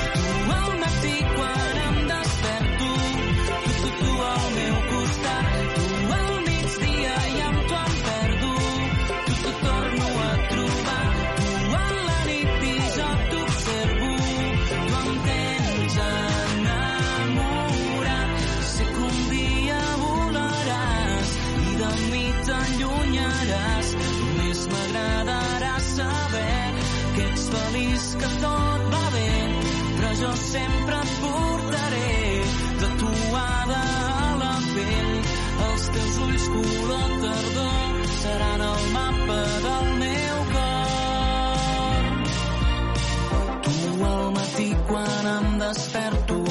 Desperto,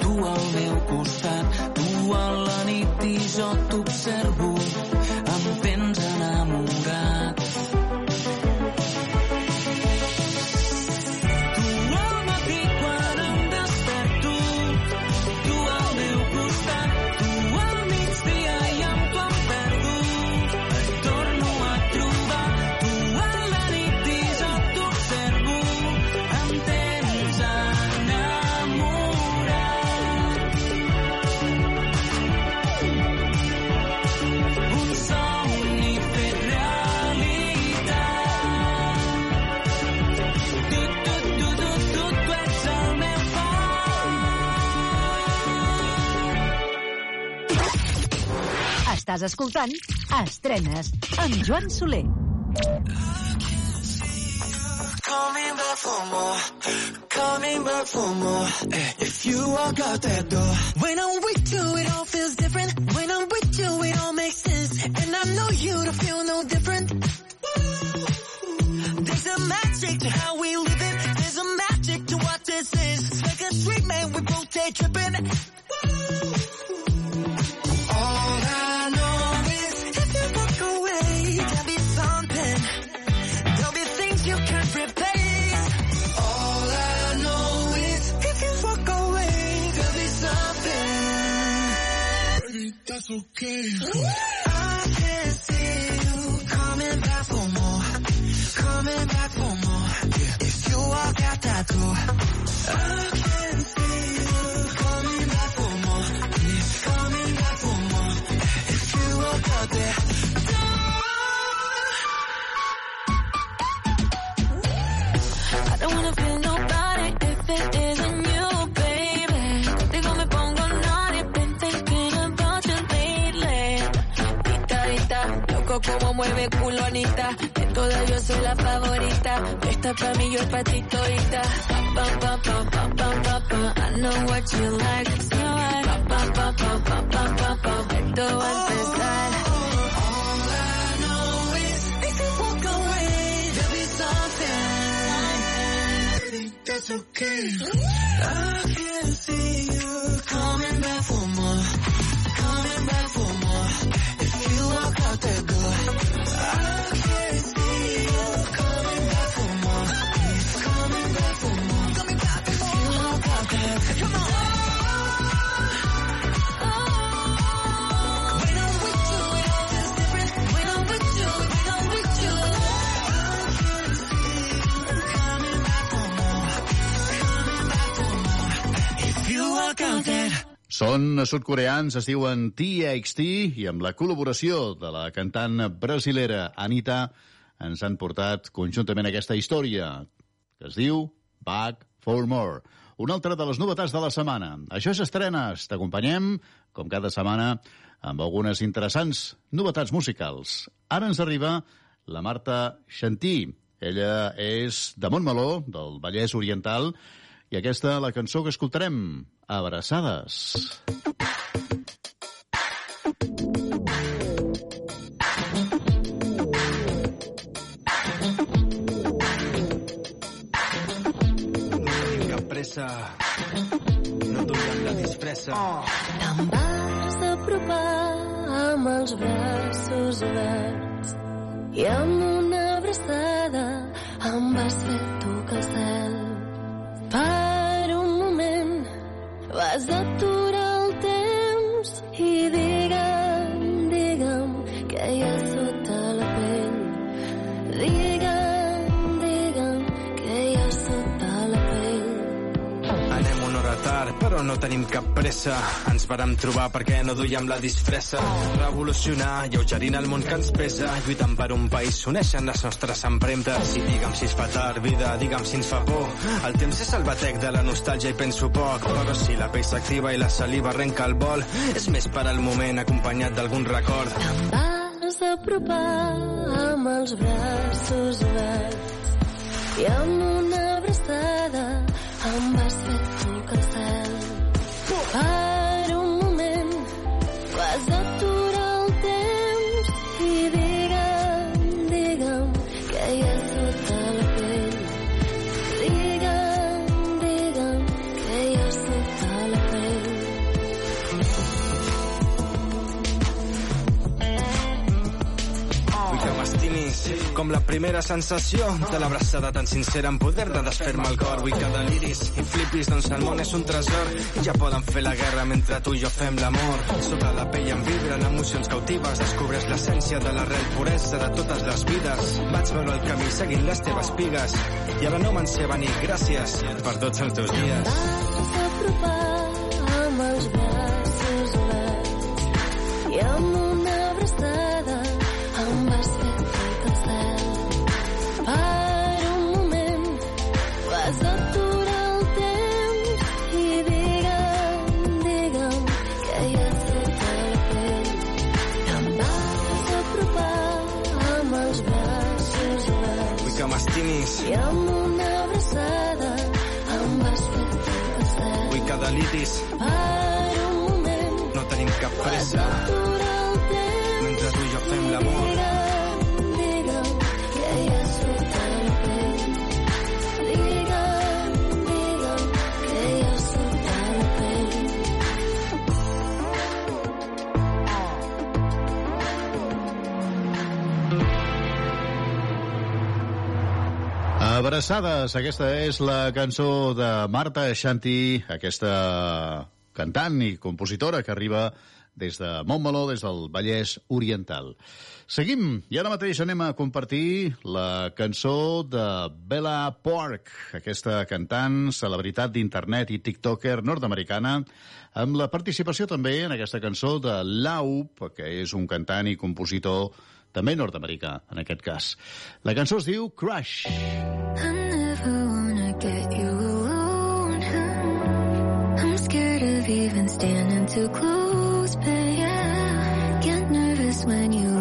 tu al meu costat, tu a la nit i jo t'observo, Estàs escoltant Estrenes amb Joan Soler. Coming back for more, coming back for more. Eh, If you walk out that door, When I'm with you, it all feels different. When I'm with you, it all makes sense. And I know you to feel no different. There's a magic to how we live it. There's a magic to what this is. It's like a street man, we both day tripping. Mueve culo Anita. De todas yo soy la favorita. Esta pa' mí, yo pa' ti todita. Pa, pa, pa, pa, pa, pa, pa. I know what you like, so I pa, pa, pa, pa, pa, pa, pa. Esto va a empezar. I know is if you walk away, there'll be something. That's okay. I can see you coming back for more, coming back for more. If you walk out that door, Són sudcoreans, es diuen TXT, i amb la col·laboració de la cantant brasilera Anita ens han portat conjuntament aquesta història, que es diu Back for More. Una altra de les novetats de la setmana. Això és Estrenes. T'acompanyem, com cada setmana, amb algunes interessants novetats musicals. Ara ens arriba la Marta Xantí. Ella és de Montmeló, del Vallès Oriental, i aquesta, la cançó que escoltarem, Abraçades. tenim pressa. No duiem la disfressa. Te'n vas apropar amb els braços oberts i amb una abraçada em vas fer tocar el cel. Per un moment vas aturar el temps i digue'm, digue'm que hi ha no tenim cap pressa. Ens vàrem trobar perquè no duiem la disfressa. Revolucionar, lleugerint el món que ens pesa. Lluitant per un país, s'uneixen les nostres empremtes. I digue'm si es fa tard, vida, digue'm si ens fa por. El temps és el batec de la nostàlgia i penso poc. Però si la pell s'activa i la saliva arrenca el vol, és més per al moment acompanyat d'algun record. vas apropar amb els braços oberts i amb una abraçada em vas fer. Bye. Com la primera sensació de l'abraçada tan sincera en poder de desfer-me el cor. Vull que deliris i flipis, doncs el món és un tresor i ja poden fer la guerra mentre tu i jo fem l'amor. Sota la pell em vibren emocions cautives, descobres l'essència de l'arrel puresa de totes les vides. Vaig veure el camí seguint les teves pigues i ara no me'n sé venir. Gràcies per tots els teus dies. vas apropar amb els braços i amb una abraçada em vas amb una abraçada em vas fer cel. vull que deliris, Per un moment no tenim cap pressa. Mentre tu i jo fem l'amor. Abraçades, aquesta és la cançó de Marta Xanti, aquesta cantant i compositora que arriba des de Montmeló, des del Vallès Oriental. Seguim, i ara mateix anem a compartir la cançó de Bella Pork, aquesta cantant, celebritat d'internet i tiktoker nord-americana, amb la participació també en aquesta cançó de Laup, que és un cantant i compositor també nord-americà, en aquest cas. La cançó es diu Crush. I never wanna get you alone. I'm scared of even standing too close, but yeah, get nervous when you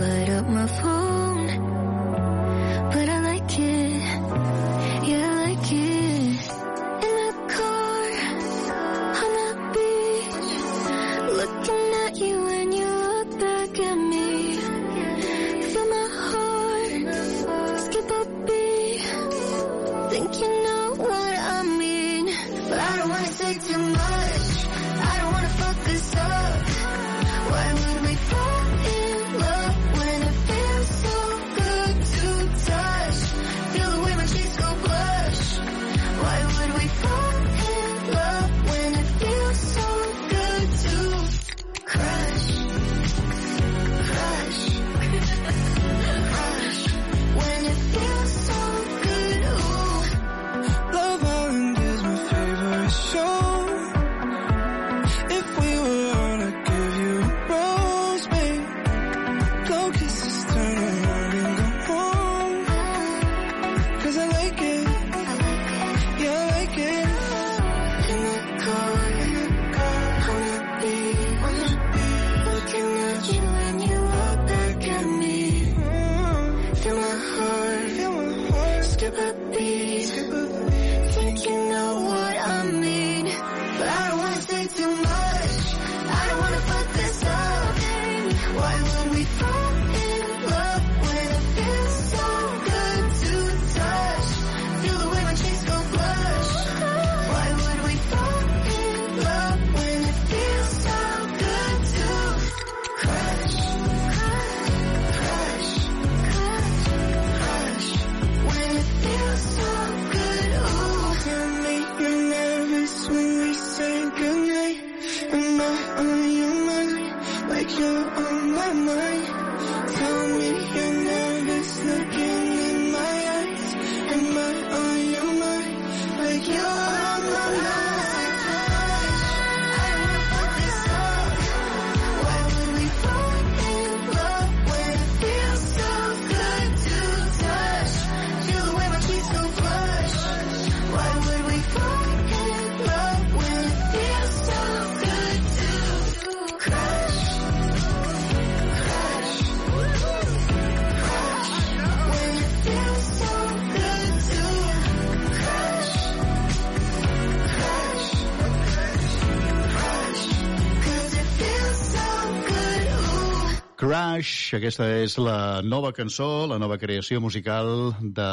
Aquesta és la nova cançó, la nova creació musical de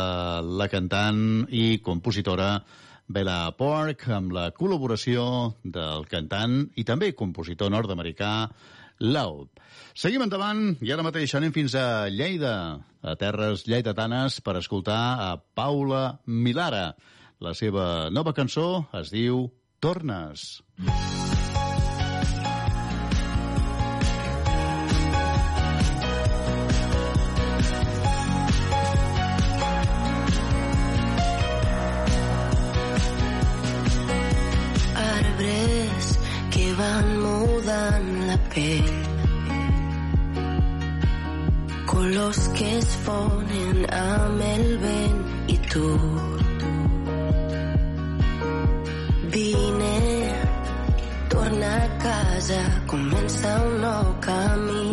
la cantant i compositora Bella Pork, amb la col·laboració del cantant i també compositor nord-americà Loud. Seguim endavant i ara mateix anem fins a Lleida, a terres lleidatanes, per escoltar a Paula Milara. La seva nova cançó es diu Tornes. arbres van mudant la pell. Colors que es fonen amb el vent i tu. Vine torna a casa comença un nou camí.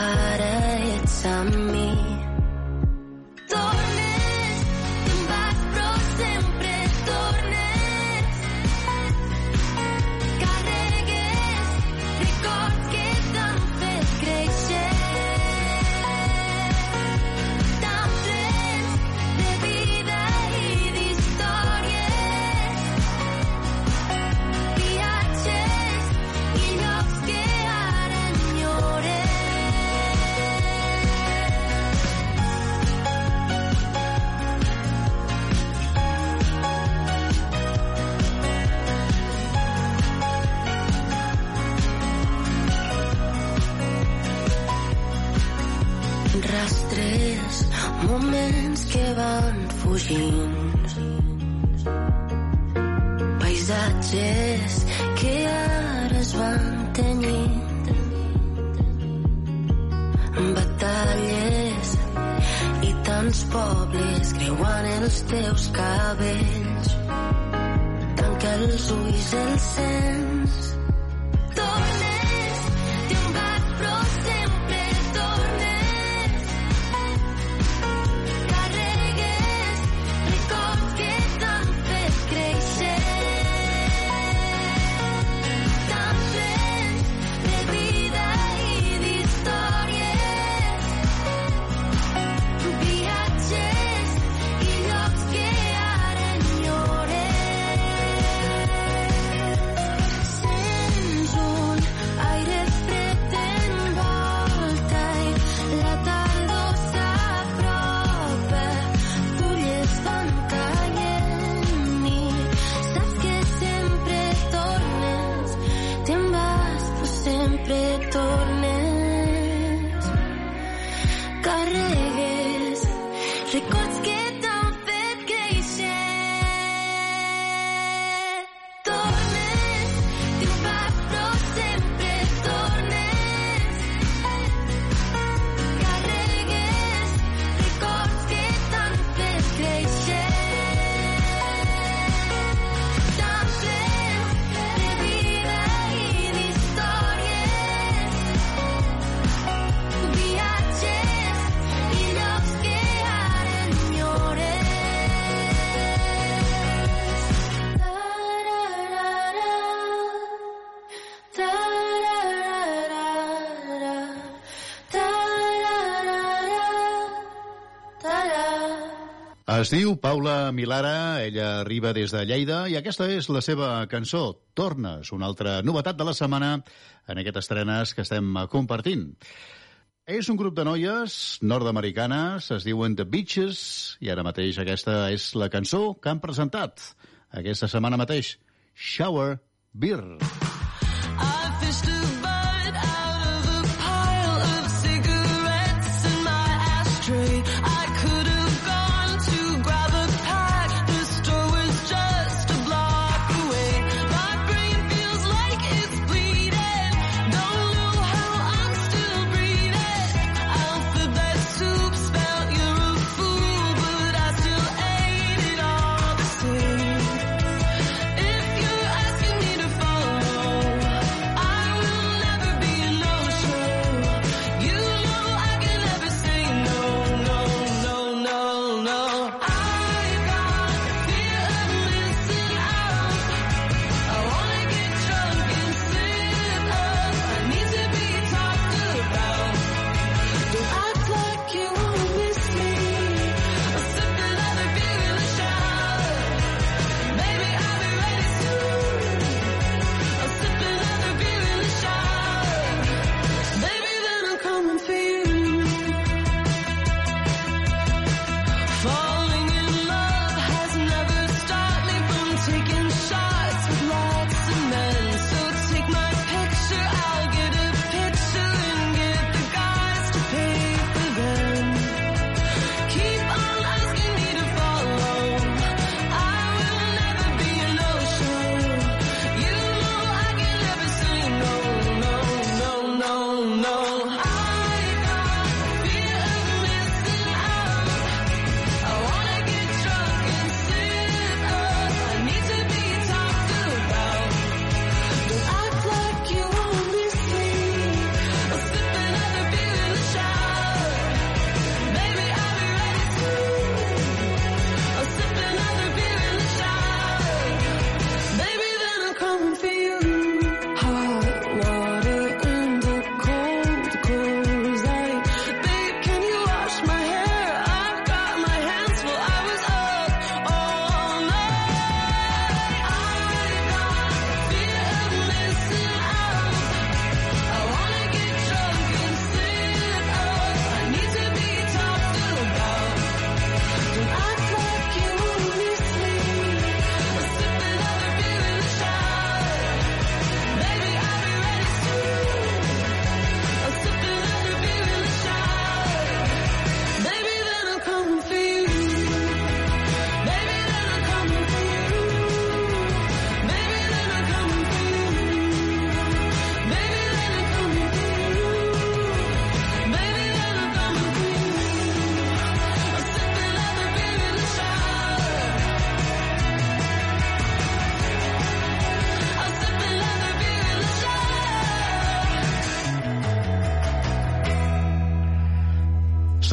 Ara ets amb rastres, moments que van fugint. Paisatges que ara es van tenyint. Batalles i tants pobles creuant els teus cabells. Tanca els ulls, el sents. Es diu Paula Milara, ella arriba des de Lleida i aquesta és la seva cançó, Tornes, una altra novetat de la setmana en aquestes estrenes que estem compartint. És un grup de noies nord-americanes, es diuen The Beaches, i ara mateix aquesta és la cançó que han presentat aquesta setmana mateix, Shower Beer. I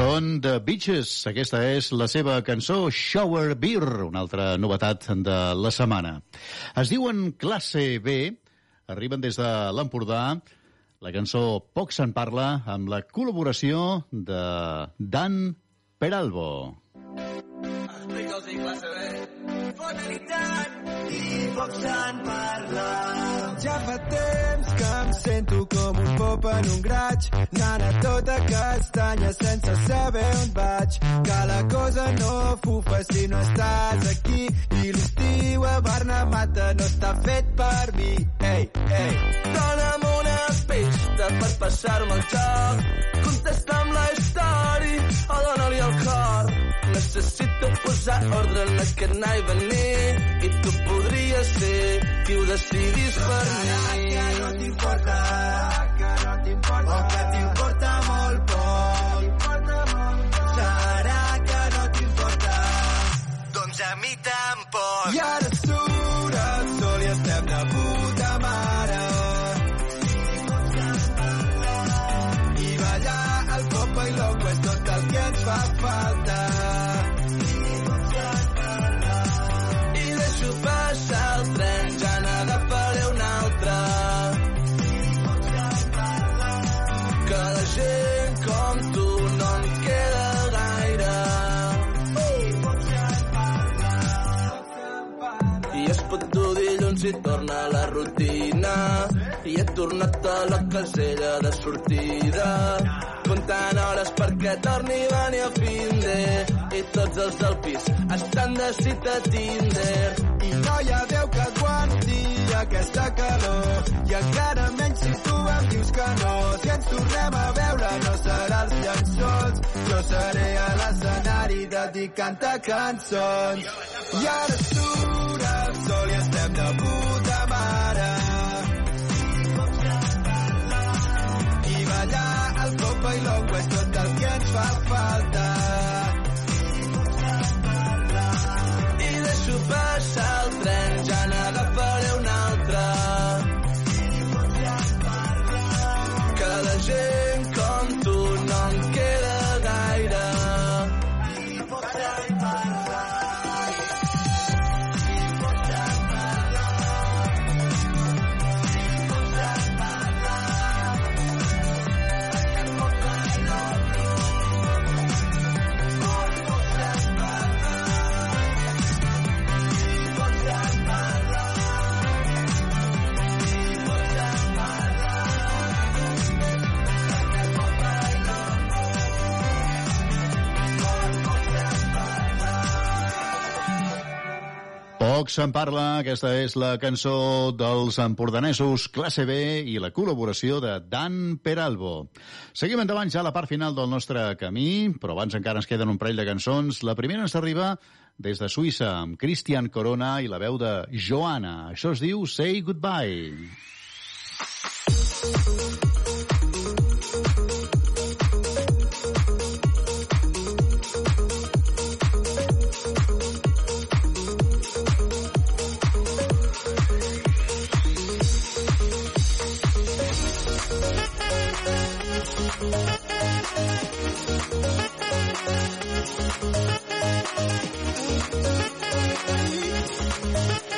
Són The Beaches. Aquesta és la seva cançó Shower Beer, una altra novetat de la setmana. Es diuen Classe B, arriben des de l'Empordà. La cançó Poc se'n parla amb la col·laboració de Dan Peralbo. Explica'ls classe B. Fatalitat i poc se'n parla. Ja fa temps que em sento com un pop en un graig, anant a tota castanya sense saber on vaig. Que la cosa no fufa si no estàs aquí i l'estiu a Barna Mata no està fet per mi. Ei, ei. Dona'm una pista per passar-me el joc. Contesta'm la història o dona-li el cor. Necessito posar ordre en aquest anar i venir i tu podries ser qui ho decidis per mi. Que no t'importa, que no t'importa, o que t'importa molt poc. Serà que no t'importa. Doncs a mi tampoc. I ara tornat a la casella de sortida. Comptant hores perquè torni a venir a fin de i tots els del pis estan de cita a Tinder. I no hi ha Déu que aguanti aquesta calor. I encara menys si tu em dius que no. Si ens tornem a veure no serà els llençols. Jo seré a l'escenari dedicant-te cançons. I ara surt el sol i estem de Poc se'n parla, aquesta és la cançó dels empordanesos Classe B i la col·laboració de Dan Peralbo. Seguim endavant ja a la part final del nostre camí, però abans encara ens queden un parell de cançons. La primera ens arriba des de Suïssa amb Christian Corona i la veu de Joana. Això es diu Say Goodbye. Thank you.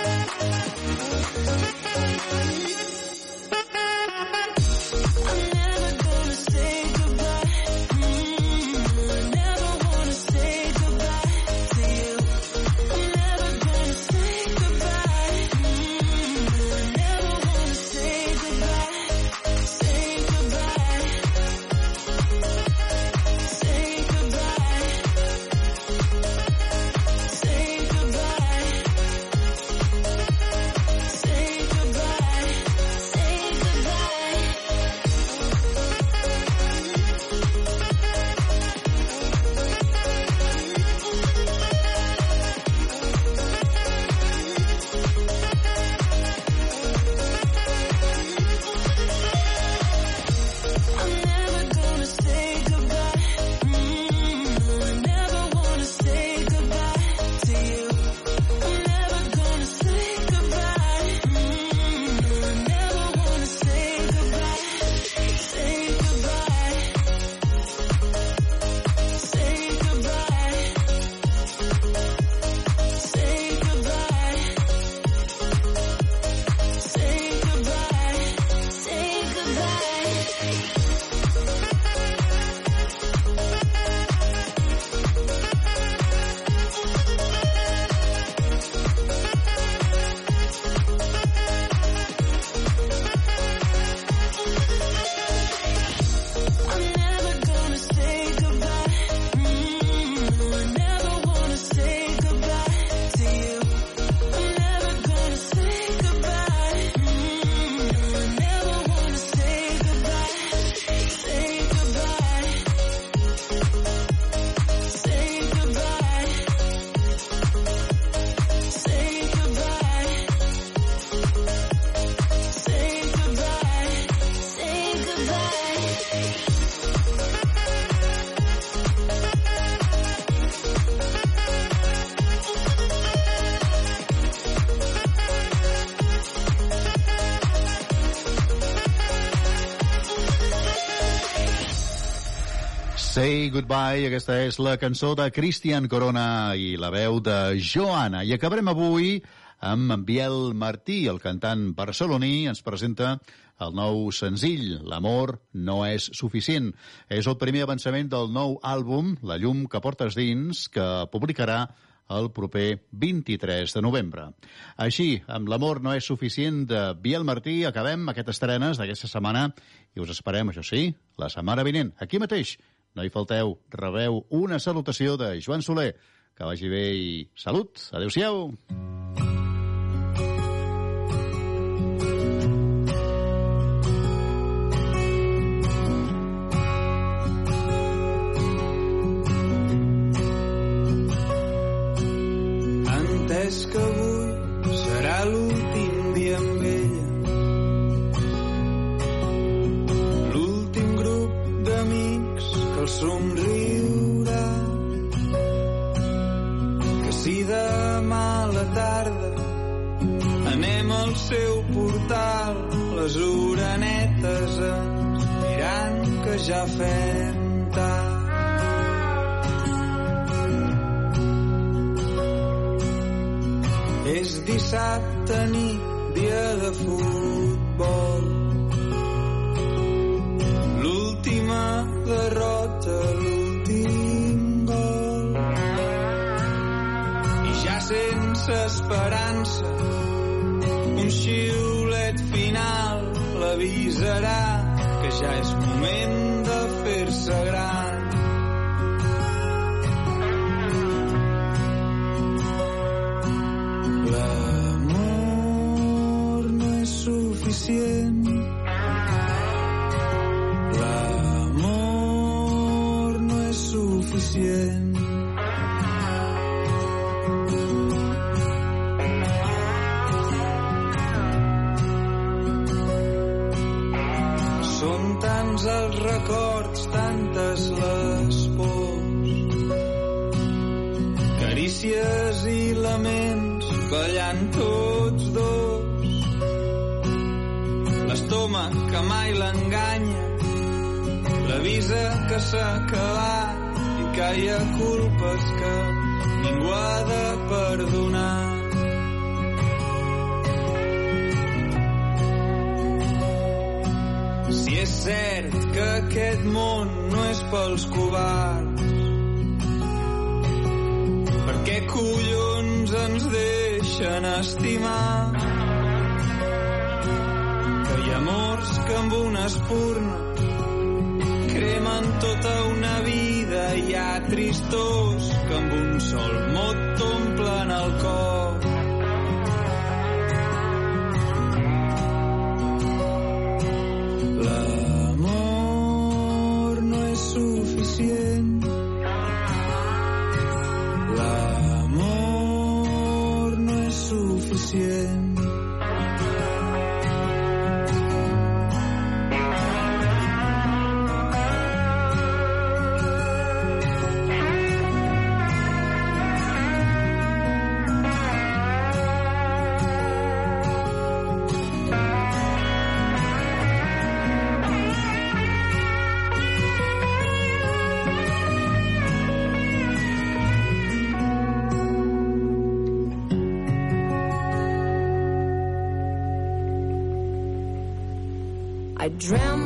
Say Goodbye, aquesta és la cançó de Christian Corona i la veu de Joana. I acabarem avui amb en Biel Martí, el cantant barceloní, ens presenta el nou senzill, L'amor no és suficient. És el primer avançament del nou àlbum, La llum que portes dins, que publicarà el proper 23 de novembre. Així, amb L'amor no és suficient de Biel Martí, acabem aquestes estrenes d'aquesta setmana i us esperem, això sí, la setmana vinent, aquí mateix. No hi falteu, rebeu una salutació de Joan Soler. Que vagi bé i salut. Adéu-siau. entès que avui somriurà. Que si demà a la tarda anem al seu portal, les orenetes ens diran que ja fem tard. És dissabte nit, dia de futbol. L'última derrota, l'avisarà que ja és moment que mai l'enganya, l'avisa que s'ha acabat i que hi ha culpes que ningú ha de perdonar. Si és cert que aquest món no és pels covards, per què collons ens deixen estimar? Que amb una espurna cremen tota una vida hi ha tristors que amb un sol mot t'omplen el cor. drown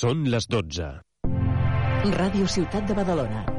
Són les 12. Ràdio Ciutat de Badalona.